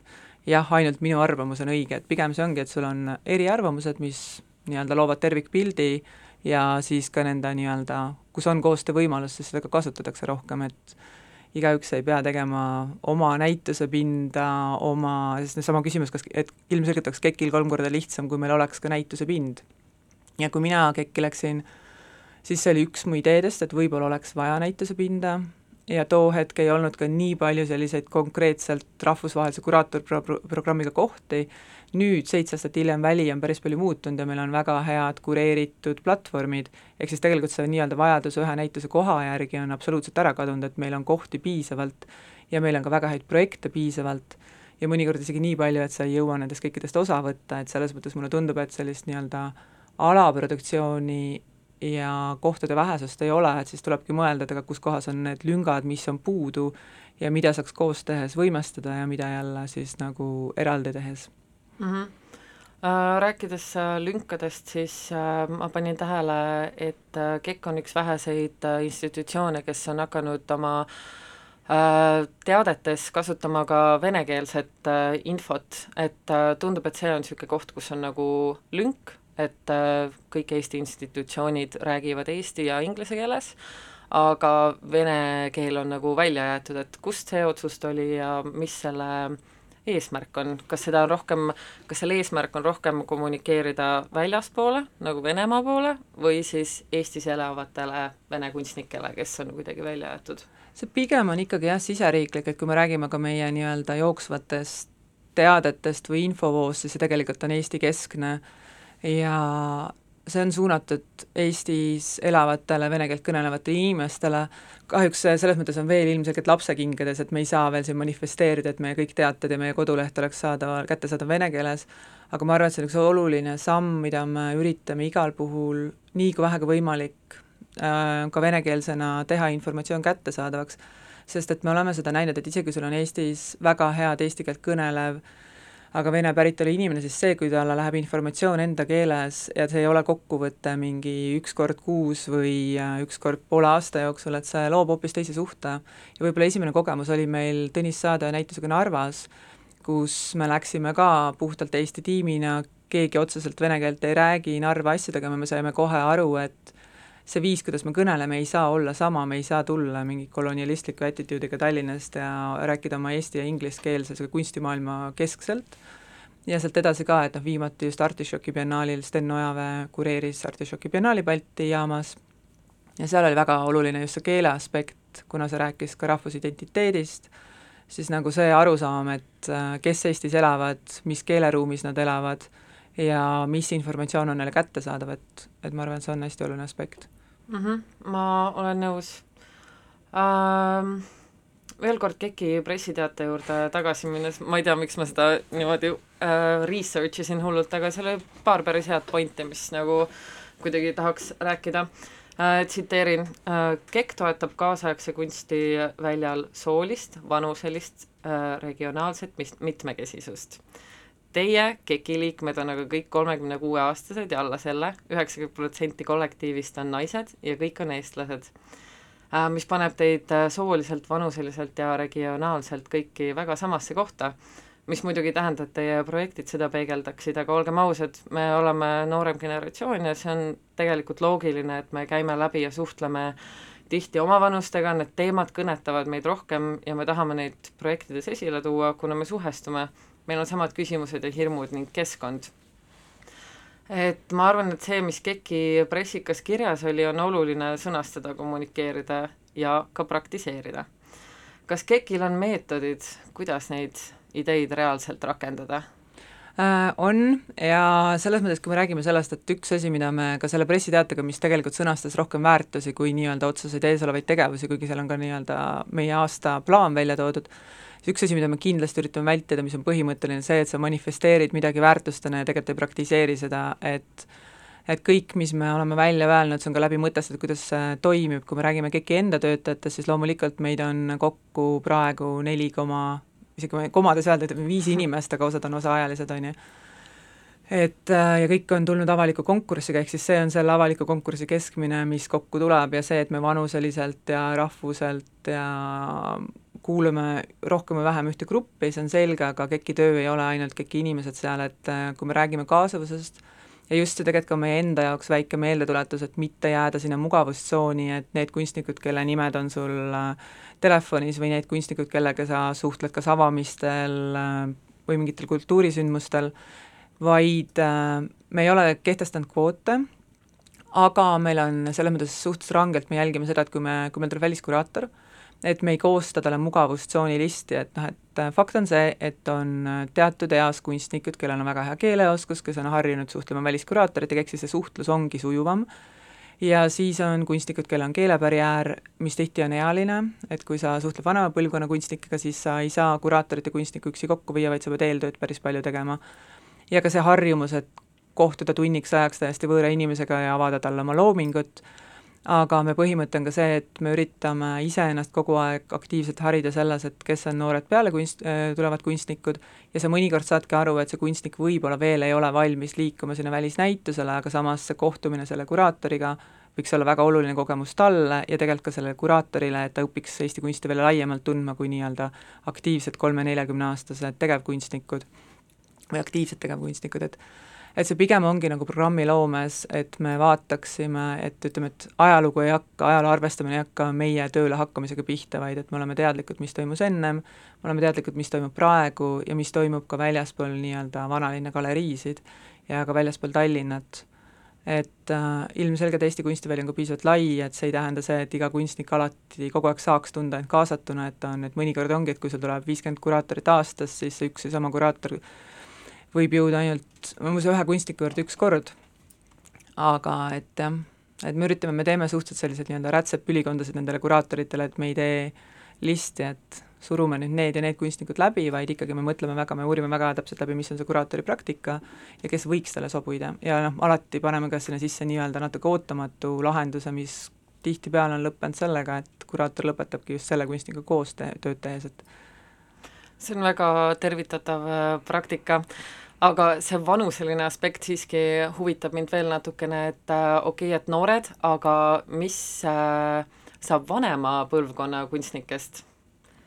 jah, ainult minu arvamus on õige, et pigem see ongi, et sul on eriarvamused, mis nii-öelda loovad tervikpildi ja siis ka nende nii-öelda, kus on koostöövõimalus, siis seda ka kasutatakse rohkem, et igaüks ei pea tegema oma näitusepinda, oma, sest sama küsimus, kas, et ilmselgelt oleks KEK-il kolm korda lihtsam, kui meil oleks ka näitusepind. ja kui mina KEK-i läksin, siis see oli üks mu ideedest, et võib-olla oleks vaja näitusepinda, ja too hetk ei olnud ka nii palju selliseid konkreetselt rahvusvahelise kuraatorprogrammiga kohti, nüüd, seitse aastat hiljem, väli on päris palju muutunud ja meil on väga head kureeritud platvormid, ehk siis tegelikult see nii-öelda vajadus ühe näituse koha järgi on absoluutselt ära kadunud, et meil on kohti piisavalt ja meil on ka väga häid projekte piisavalt. Ja mõnikord isegi nii palju, et sa ei jõua nendest kõikidest osa võtta, et selles mõttes mulle tundub, et sellist nii-öelda alaproduktsiooni ja kohtade vähesust ei ole, et siis tulebki mõelda, et aga kus kohas on need lüngad, mis on puudu ja mida saaks koos tehes võimestada ja mida jälle siis nagu eraldi tehes mm. -hmm. Rääkides äh, lünkadest, siis äh, ma panin tähele, et KEK on üks väheseid äh, institutsioone, kes on hakanud oma teadetes kasutama ka venekeelset infot, et tundub, et see on niisugune koht, kus on nagu lünk et äh, kõik Eesti institutsioonid räägivad eesti ja inglise keeles, aga vene keel on nagu välja jäetud, et kust see otsus tuli ja mis selle eesmärk on, kas seda on rohkem, kas selle eesmärk on rohkem kommunikeerida väljaspoole, nagu Venemaa poole, või siis Eestis elavatele vene kunstnikele, kes on kuidagi välja jäetud? see pigem on ikkagi jah, siseriiklik, et kui me räägime ka meie nii-öelda jooksvatest teadetest või infovoost, siis see tegelikult on Eesti-keskne äh, ja see on suunatud Eestis elavatele vene keelt kõnelevatele inimestele, kahjuks selles mõttes on veel ilmselgelt lapsekingades, et me ei saa veel siin manifesteerida, et meie kõik teated ja meie koduleht oleks saadaval, kättesaadav vene keeles, aga ma arvan, et see on üks oluline samm, mida me üritame igal puhul nii kui vähegi võimalik äh, ka venekeelsena teha informatsioon kättesaadavaks, sest et me oleme seda näinud, et isegi kui sul on Eestis väga head eesti keelt kõnelev äh, aga vene päritolu inimene, siis see, kui talle läheb informatsioon enda keeles ja see ei ole kokkuvõte mingi üks kord kuus või äh, üks kord poole aasta jooksul, et see loob hoopis teise suhte. ja võib-olla esimene kogemus oli meil Tõnis Saade näitusega Narvas, kus me läksime ka puhtalt Eesti tiimina, keegi otseselt vene keelt ei räägi Narva asjadega, me saime kohe aru, et see viis, kuidas me kõneleme, ei saa olla sama, me ei saa tulla mingi kolonialistliku attitude'iga Tallinnast ja rääkida oma eesti- ja ingliskeelse kunstimaailma keskselt, ja sealt edasi ka, et noh, viimati just Artišoki biennaalil Sten Ojaväe kureeris Artišoki biennaali Balti jaamas. Ja seal oli väga oluline just see keele aspekt, kuna see rääkis ka rahvusidentiteedist, siis nagu see arusaam, et äh, kes Eestis elavad, mis keeleruumis nad elavad ja mis informatsioon on neile kättesaadav, et, et ma arvan, et see on hästi oluline aspekt mm. -hmm, ma olen nõus ähm veel kord KEK-i pressiteate juurde tagasi minnes, ma ei tea, miks ma seda niimoodi äh, research isin hullult, aga seal oli paar päris head pointi, mis nagu kuidagi tahaks rääkida äh,. tsiteerin äh,, KEK toetab kaasaegse kunsti väljal soolist, vanuselist äh,, regionaalset mitmekesisust Teie, KEK-i liikmed, on aga kõik kolmekümne kuue aastased ja alla selle, üheksakümmend protsenti kollektiivist on naised ja kõik on eestlased. Äh, mis paneb teid äh, sooliselt, vanuseliselt ja regionaalselt kõiki väga samasse kohta, mis muidugi tähendab, et teie projektid seda peegeldaksid, aga olgem ausad, me oleme noorem generatsioon ja see on tegelikult loogiline, et me käime läbi ja suhtleme tihti omavanustega, need teemad kõnetavad meid rohkem ja me tahame neid projektides esile tuua, kuna me suhestume, meil on samad küsimused ja hirmud ning keskkond et ma arvan, et see, mis KEK-i pressikas kirjas oli, on oluline sõnastada, kommunikeerida ja ka praktiseerida. kas KEK-il on meetodid, kuidas neid ideid reaalselt rakendada? Äh, on ja selles mõttes, kui me räägime sellest, et üks asi, mida me ka selle pressiteatega, mis tegelikult sõnastas rohkem väärtusi kui nii-öelda otseseid eesolevaid tegevusi, kuigi seal on ka nii-öelda meie aasta plaan välja toodud, üks asi, mida me kindlasti üritame vältida, mis on põhimõtteline, see, et sa manifesteerid midagi väärtustena ja tegelikult ei praktiseeri seda, et et kõik, mis me oleme välja öelnud, see on ka läbi mõtestatud, kuidas see toimib, kui me räägime KEK-i enda töötajatest, siis loomulikult meid on kokku praegu neli koma, isegi ma komades öelda, ütleme viis inimest, aga osad on osaajalised, on ju. Et ja kõik on tulnud avaliku konkursiga, ehk siis see on selle avaliku konkursi keskmine, mis kokku tuleb ja see, et me vanuseliselt ja rahvuselt ja kuulume rohkem või vähem ühte gruppi, see on selge, aga KEK-i töö ei ole ainult KEK-i inimesed seal, et äh, kui me räägime kaasavusest, ja just see tegelikult ka meie enda jaoks väike meeldetuletus, et mitte jääda sinna mugavustsooni, et need kunstnikud, kelle nimed on sul äh, telefonis või need kunstnikud, kellega sa suhtled kas avamistel äh, või mingitel kultuurisündmustel, vaid me ei ole kehtestanud kvoote, aga meil on selles mõttes suhteliselt rangelt, me jälgime seda, et kui me, kui meil tuleb väliskuraator, et me ei koosta talle mugavustsooni listi, et noh, et äh, fakt on see, et on äh, teatud eas kunstnikud, kellel on väga hea keeleoskus, kes on harjunud suhtlema väliskuraatoritega, ehk siis see suhtlus ongi sujuvam, ja siis on kunstnikud, kellel on keelebarjäär, mis tihti on ealine, et kui sa suhtled vanema põlvkonna kunstnikega, siis sa ei saa kuraatorit ja kunstnikku üksi kokku viia, vaid sa pead eeltööd päris palju tegema. ja ka see harjumus, et kohtuda tunniks ajaks täiesti võõra inimesega ja avada talle oma loomingut, aga me põhimõte on ka see, et me üritame iseennast kogu aeg aktiivselt harida selles, et kes on noored peale kunst, äh, tulevad kunstnikud. Ja sa mõnikord saadki aru, et see kunstnik võib-olla veel ei ole valmis liikuma sinna välisnäitusele, aga samas see kohtumine selle kuraatoriga võiks olla väga oluline kogemus talle ja tegelikult ka sellele kuraatorile, et ta õpiks Eesti kunsti veel laiemalt tundma kui nii-öelda aktiivsed kolme-neljakümneaastased tegevkunstnikud või aktiivsed tegevkunstnikud, et et see pigem ongi nagu programmiloomes, et me vaataksime, et ütleme, et ajalugu ei hakka, ajaloo arvestamine ei hakka meie tööle hakkamisega pihta, vaid et me oleme teadlikud, mis toimus ennem, me oleme teadlikud, mis toimub praegu ja mis toimub ka väljaspool nii-öelda vanalinna galeriisid ja ka väljaspool Tallinnat. Et äh, ilmselgelt Eesti kunstiväli on ka piisavalt lai, et see ei tähenda see, et iga kunstnik alati kogu aeg saaks tunda end kaasatuna, et ta on, et mõnikord ongi, et kui sul tuleb viiskümmend kuraatorit aastas, siis üks ja sama kuraator võib jõuda ainult, ma muuseas ühe kunstniku juurde üks kord, aga et jah, et me üritame, me teeme suhteliselt selliseid nii-öelda rätsepülikondasid nendele kuraatoritele, et me ei tee listi, et surume nüüd need ja need kunstnikud läbi, vaid ikkagi me mõtleme väga, me uurime väga täpselt läbi, mis on see kuraatori praktika ja kes võiks talle sobuda. Ja noh, alati paneme ka sinna sisse nii-öelda natuke ootamatu lahenduse, mis tihtipeale on lõppenud sellega, et kuraator lõpetabki just selle kunstnikuga koos te tööd tehes, et see on väga tervitatav äh, praktika aga see vanuseline aspekt siiski huvitab mind veel natukene, et äh, okei okay,, et noored, aga mis äh, saab vanema põlvkonna kunstnikest?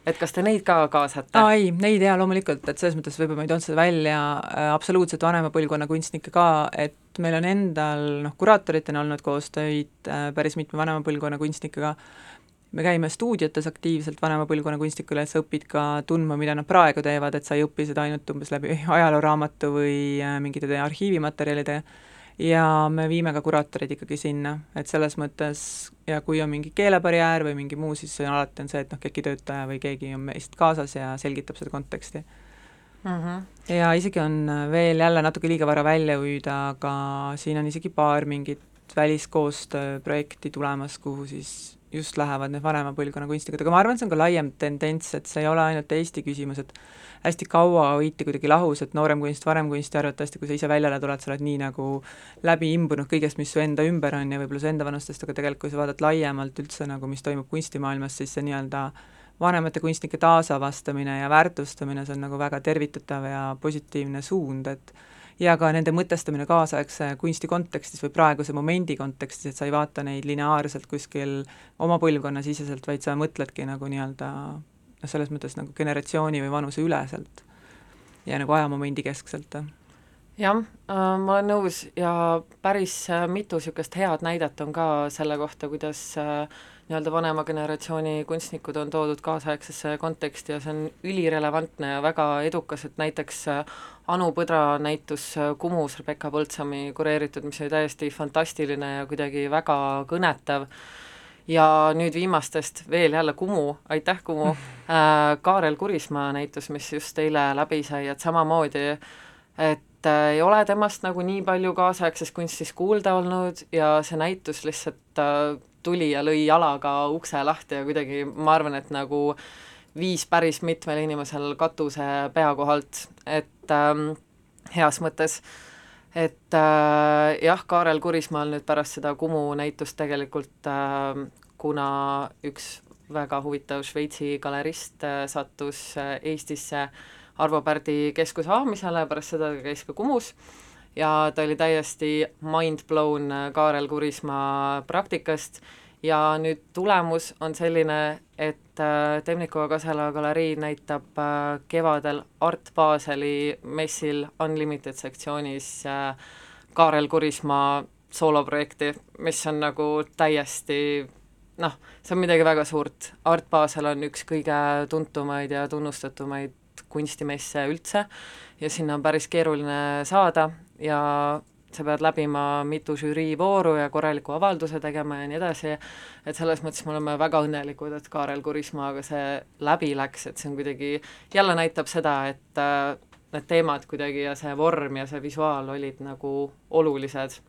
et kas te neid ka kaasate? aa ei, neid jaa, loomulikult, et selles mõttes võib-olla ma ei toonud seda välja äh, absoluutselt vanema põlvkonna kunstnikke ka, et meil on endal noh, kuraatoritena olnud koostöid äh, päris mitme vanema põlvkonna kunstnikega, me käime stuudiotes aktiivselt vanema põlvkonna kunstnikule, et sa õpid ka tundma, mida nad praegu teevad, et sa ei õpi seda ainult umbes läbi ajalooraamatu või äh, mingite arhiivimaterjalide, ja me viime ka kuraatorid ikkagi sinna, et selles mõttes ja kui on mingi keelebarjäär või mingi muu, siis alati on see, et noh, KEK-i töötaja või keegi on meist kaasas ja selgitab seda konteksti mm. -hmm. ja isegi on veel jälle natuke liiga vara välja ujida, aga siin on isegi paar mingit väliskoostööprojekti tulemas, kuhu siis just lähevad need vanema põlvkonna kunstnikud, aga ma arvan, see on ka laiem tendents, et see ei ole ainult Eesti küsimus, et hästi kaua hoiti kuidagi lahus, et noorem kunst, vanem kunst ja arvatavasti, kui sa ise väljale tuled, sa oled nii nagu läbi imbunud kõigest, mis su enda ümber on ja võib-olla su enda vanustest, aga tegelikult kui sa vaatad laiemalt üldse nagu, mis toimub kunstimaailmas, siis see nii-öelda vanemate kunstnike taasavastamine ja väärtustamine, see on nagu väga tervitatav ja positiivne suund, et ja ka nende mõtestamine kaasaegse kunsti kontekstis või praeguse momendi kontekstis, et sa ei vaata neid lineaarselt kuskil oma põlvkonna siseselt, vaid sa mõtledki nagu nii-öelda noh, selles mõttes nagu generatsiooni või vanuse üleselt ja nagu ajamomendi keskselt. jah äh,, ma olen nõus ja päris äh, mitu niisugust head näidet on ka selle kohta, kuidas äh, nii-öelda vanema generatsiooni kunstnikud on toodud kaasaegsesse konteksti ja see on ülirelevantne ja väga edukas, et näiteks äh, Anu Põdra näitus äh, Kumus Rebecca Põldsami kureeritud, mis oli täiesti fantastiline ja kuidagi väga kõnetav, ja nüüd viimastest veel jälle Kumu, aitäh Kumu! Äh,, Kaarel Kurismaa näitus, mis just eile läbi sai, et samamoodi, et äh, ei ole temast nagu nii palju kaasaegses kunstis kuulda olnud ja see näitus lihtsalt äh, tuli ja lõi jalaga ukse lahti ja kuidagi ma arvan, et nagu viis päris mitmel inimesel katuse pea kohalt, et ähm, heas mõttes, et äh, jah, Kaarel Kurismaal nüüd pärast seda Kumu näitust tegelikult äh, kuna üks väga huvitav Šveitsi galerist äh, sattus äh, Eestisse Arvo Pärdi keskuse avamisele, pärast seda käis ka Kumus ja ta oli täiesti mind blown äh, Kaarel Kurismaa praktikast ja nüüd tulemus on selline, et äh, Temnikova Kasela galerii näitab äh, kevadel Art Baseli messil Unlimited sektsioonis Kaarel Kurismaa sooloprojekti, mis on nagu täiesti noh, see on midagi väga suurt. Art Basel on üks kõige tuntumaid ja tunnustatumaid kunstimesse üldse ja sinna on päris keeruline saada ja sa pead läbima mitu žüriivooru ja korraliku avalduse tegema ja nii edasi, et selles mõttes me oleme väga õnnelikud, et Kaarel Kurismaaga see läbi läks, et see on kuidagi, jälle näitab seda, et äh, need teemad kuidagi ja see vorm ja see visuaal olid nagu olulised.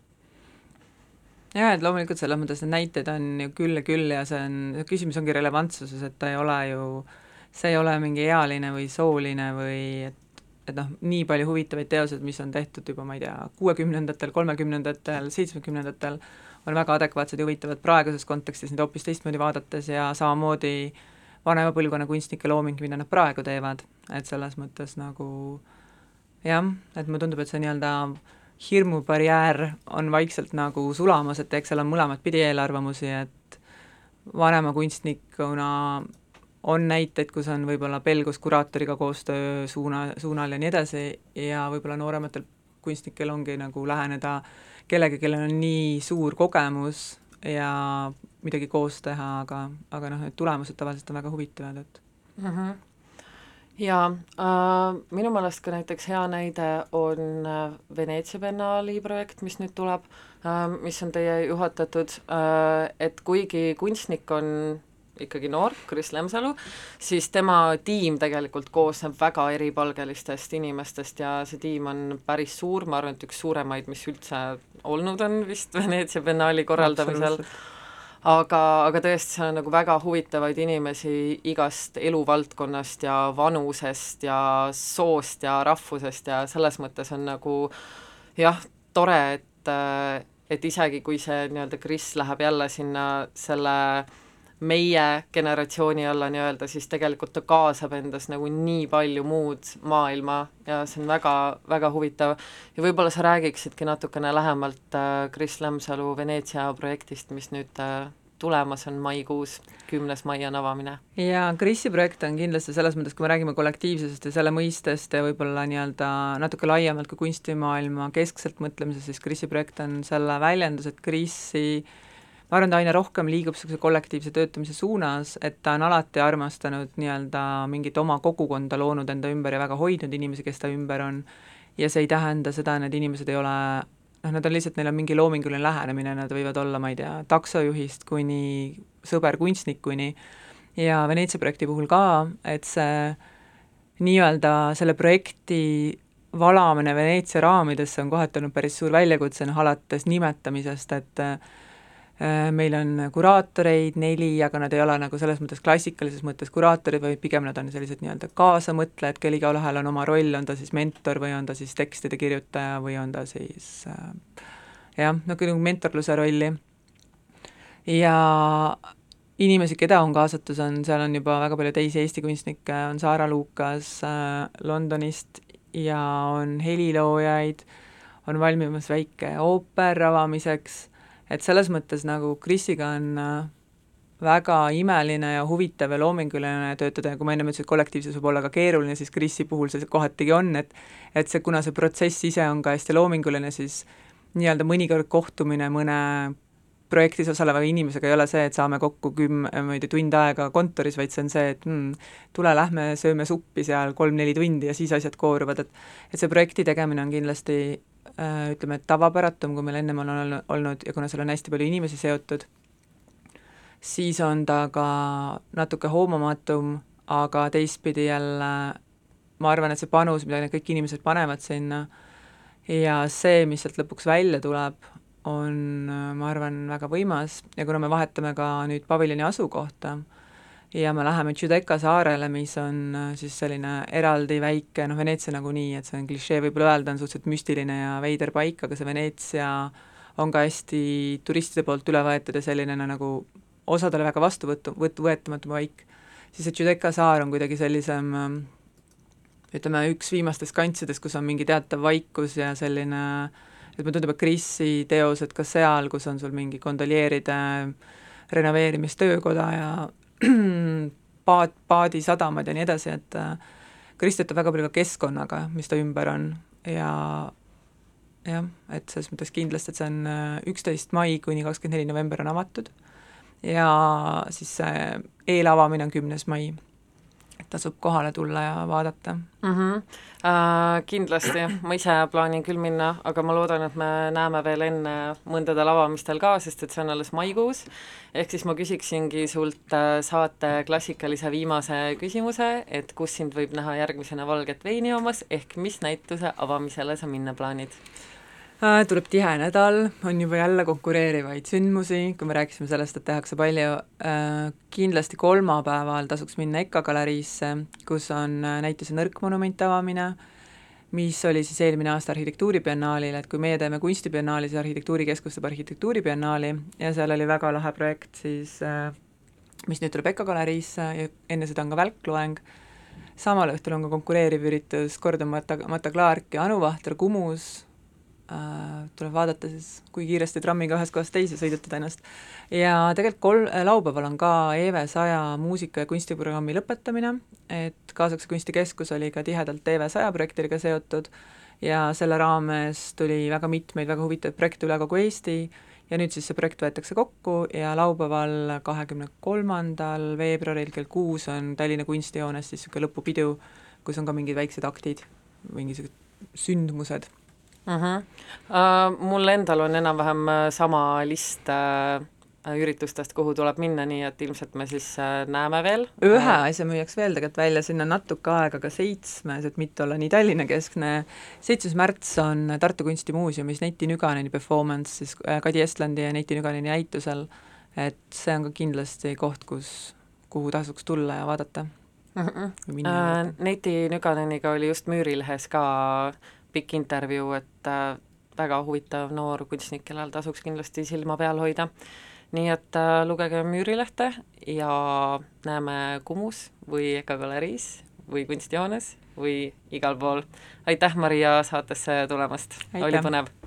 Jaa, et loomulikult selles mõttes need näited on ju küll ja küll ja see on, küsimus ongi relevantsuses, et ta ei ole ju, see ei ole mingi ealine või sooline või et et noh, nii palju huvitavaid teoseid, mis on tehtud juba, ma ei tea, kuuekümnendatel, kolmekümnendatel, seitsmekümnendatel, on väga adekvaatsed ja huvitavad praeguses kontekstis neid hoopis teistmoodi vaadates ja samamoodi vanema põlvkonna kunstnike looming, mida nad praegu teevad, et selles mõttes nagu jah, et mulle tundub, et see nii-öelda hirmubarjäär on vaikselt nagu sulamas, et eks seal on mõlemat pidi eelarvamusi, et vanema kunstnikuna on näiteid, kus on võib-olla pelgus kuraatoriga koostöö suuna, suunal ja nii edasi ja võib-olla noorematel kunstnikel ongi nagu läheneda kellegi, kellel on nii suur kogemus ja midagi koos teha, aga, aga noh, need tulemused tavaliselt on väga huvitavad, et mm. -hmm jaa äh,, minu meelest ka näiteks hea näide on äh, Veneetsia biennaali projekt, mis nüüd tuleb äh,, mis on teie juhatatud äh,, et kuigi kunstnik on ikkagi noor, Kris Lemsalu, siis tema tiim tegelikult koosneb väga eripalgelistest inimestest ja see tiim on päris suur, ma arvan, et üks suuremaid, mis üldse olnud on vist Veneetsia biennaali korraldamisel. Aga, aga tõesti, seal on nagu väga huvitavaid inimesi igast eluvaldkonnast ja vanusest ja soost ja rahvusest ja selles mõttes on nagu jah, tore, et, et isegi kui see nii-öelda Kris läheb jälle sinna selle äh, meie generatsiooni alla nii-öelda, siis tegelikult ta kaasab endas nagu nii palju muud maailma ja see on väga, väga huvitav. ja võib-olla sa räägiksidki natukene lähemalt äh, Kris Lemsalu Veneetsia projektist, mis nüüd äh, tulemas on maikuus, kümnes mai on avamine. jaa, Krisi projekt on kindlasti selles mõttes, kui me räägime kollektiivsusest ja selle mõistest ja võib-olla nii-öelda natuke laiemalt ka kunstimaailma keskselt mõtlemisest, siis Krisi projekt on selle väljendus, et Krisi äh, ma arvan, ta aina rohkem liigub niisuguse kollektiivse töötamise suunas, et ta on alati armastanud nii-öelda mingit oma kogukonda loonud enda ümber ja väga hoidnud inimesi, kes ta ümber on, ja see ei tähenda seda, need inimesed ei ole noh, nad on lihtsalt, neil on mingi loominguline lähenemine, nad võivad olla, ma ei tea, taksojuhist kuni sõber kunstnikuni ja Veneetsia projekti puhul ka, et see nii-öelda selle projekti valamine Veneetsia raamidesse on kohati olnud päris suur väljakutse, noh alates nimetamisest, et Äh, meil on kuraatoreid neli, aga nad ei ole nagu selles mõttes klassikalises mõttes kuraatorid, vaid pigem nad on sellised nii-öelda kaasamõtlejad, kel igaühel on oma roll, on ta siis mentor või on ta siis tekstide kirjutaja või on ta siis äh, jah, nagu mentorluse rolli. ja inimesi, keda on kaasatus, on, seal on juba väga palju teisi Eesti kunstnikke, on Saara Lukas äh, Londonist ja on heliloojaid, on valmimas väike ooper avamiseks, et selles mõttes nagu Krisiga on äh, väga imeline ja huvitav ja loominguline töötada ja kui ma ennem ütlesin, et kollektiivsus võib olla ka keeruline, siis Krisi puhul see kohatigi on, et et see, kuna see protsess ise on ka hästi loominguline, siis nii-öelda mõnikord kohtumine mõne projektis osaleva inimesega ei ole see, et saame kokku kümme, ma ei tea, tund aega kontoris, vaid see on see, et hmm, tule lähme sööme suppi seal kolm-neli tundi ja siis asjad kooruvad, et et see projekti tegemine on kindlasti ütleme, et tavapäratum, kui meil ennem on olnud ja kuna seal on hästi palju inimesi seotud, siis on ta ka natuke hoomamatum, aga teistpidi jälle ma arvan, et see panus, mida need kõik inimesed panevad sinna, ja see, mis sealt lõpuks välja tuleb, on, ma arvan, väga võimas. Ja kuna me vahetame ka nüüd paviljoni asukohta ja me läheme Giudecca saarele, mis on äh, siis selline eraldi väike, noh, Veneetsia nagunii, et see on klišee võib-olla öelda, on suhteliselt müstiline ja veider paik, aga see Veneetsia on ka hästi turistide poolt üle võetud ja selline nagu osadele väga vastuvõtu, võt-, võetamatu paik, siis see Giudecca saar on kuidagi sellisem ähm, ütleme, üks viimastest kantsidest, kus on mingi teatav vaikus ja selline et mulle tundub, et Krisi teosed ka seal, kus on sul mingi gondolieride renoveerimistöökoda ja paat, paadisadamad ja nii edasi, et Kris töötab väga palju ka keskkonnaga, mis ta ümber on. Ja jah, et selles mõttes kindlasti, et see on äh, üksteist mai kuni kakskümmend neli november on avatud. Ja siis see eelavamine on kümnes mai tasub kohale tulla ja vaadata mm. -hmm. Äh, kindlasti, ma ise plaanin küll minna, aga ma loodan, et me näeme veel enne mõndadel avamistel ka, sest et see on alles maikuus, ehk siis ma küsiksingi sult äh, saate klassikalise viimase küsimuse, et kus sind võib näha järgmisena valget veini joomas, ehk mis näituse avamisele sa minna plaanid? Äh, tuleb tihe nädal, on juba jälle konkureerivaid sündmusi, kui me rääkisime sellest, et tehakse palju, äh, kindlasti kolmapäeval tasuks minna EKA galeriisse, kus on äh, näituse Nõrk monument avamine, mis oli siis eelmine aasta arhitektuuribiennaalil, et kui meie teeme kunstibiennaali, siis arhitektuurikeskus teeb arhitektuuribiennaali ja seal oli väga lahe projekt siis, mis nüüd tuleb EKA galeriisse ja enne seda on ka välkloeng, samal õhtul on ka konkureeriv üritus Gordon Mata, Mata Clark ja Anu Vahter Kumus, äh, tuleb vaadata siis, kui kiiresti trammiga ühest kohast teise sõidutad ennast. ja tegelikult kol-, laupäeval on ka EVE saja muusika- ja kunstiprogrammi lõpetamine, et Kaasaegse Kunstikeskus oli ka tihedalt EVE saja projektidega seotud ja selle raames tuli väga mitmeid väga huvitavaid projekte üle kogu Eesti ja nüüd siis see projekt võetakse kokku ja laupäeval, kahekümne kolmandal veebruaril kell kuus on Tallinna Kunstihoones siis niisugune lõpupidu, kus on ka mingid väiksed aktid, mingisugused sündmused mm. -hmm. Uh, mul endal on enam-vähem äh, sama list uh, üritustest, kuhu tuleb minna, nii et ilmselt me siis uh, näeme veel. ühe asja müüaks veel tegelikult välja, sinna natuke aega ka seitsmes, et mitte olla nii Tallinna-keskne, seitsmes märts on Tartu Kunstimuuseumis Neiti Nüganeni performance siis Kadi Estlandi ja Neiti Nüganeni näitusel, et see on ka kindlasti koht, kus, kuhu tasuks tulla ja vaadata mm. -hmm. Uh, Neiti Nüganeniga oli just Müürilehes ka pikk intervjuu, et äh, väga huvitav noor kunstnik, kellel tasuks kindlasti silma peal hoida. nii et äh, lugege Müürilehte ja näeme Kumus või EKA galeriis või kunstihoones või igal pool. aitäh, Maria, saatesse tulemast, oli põnev!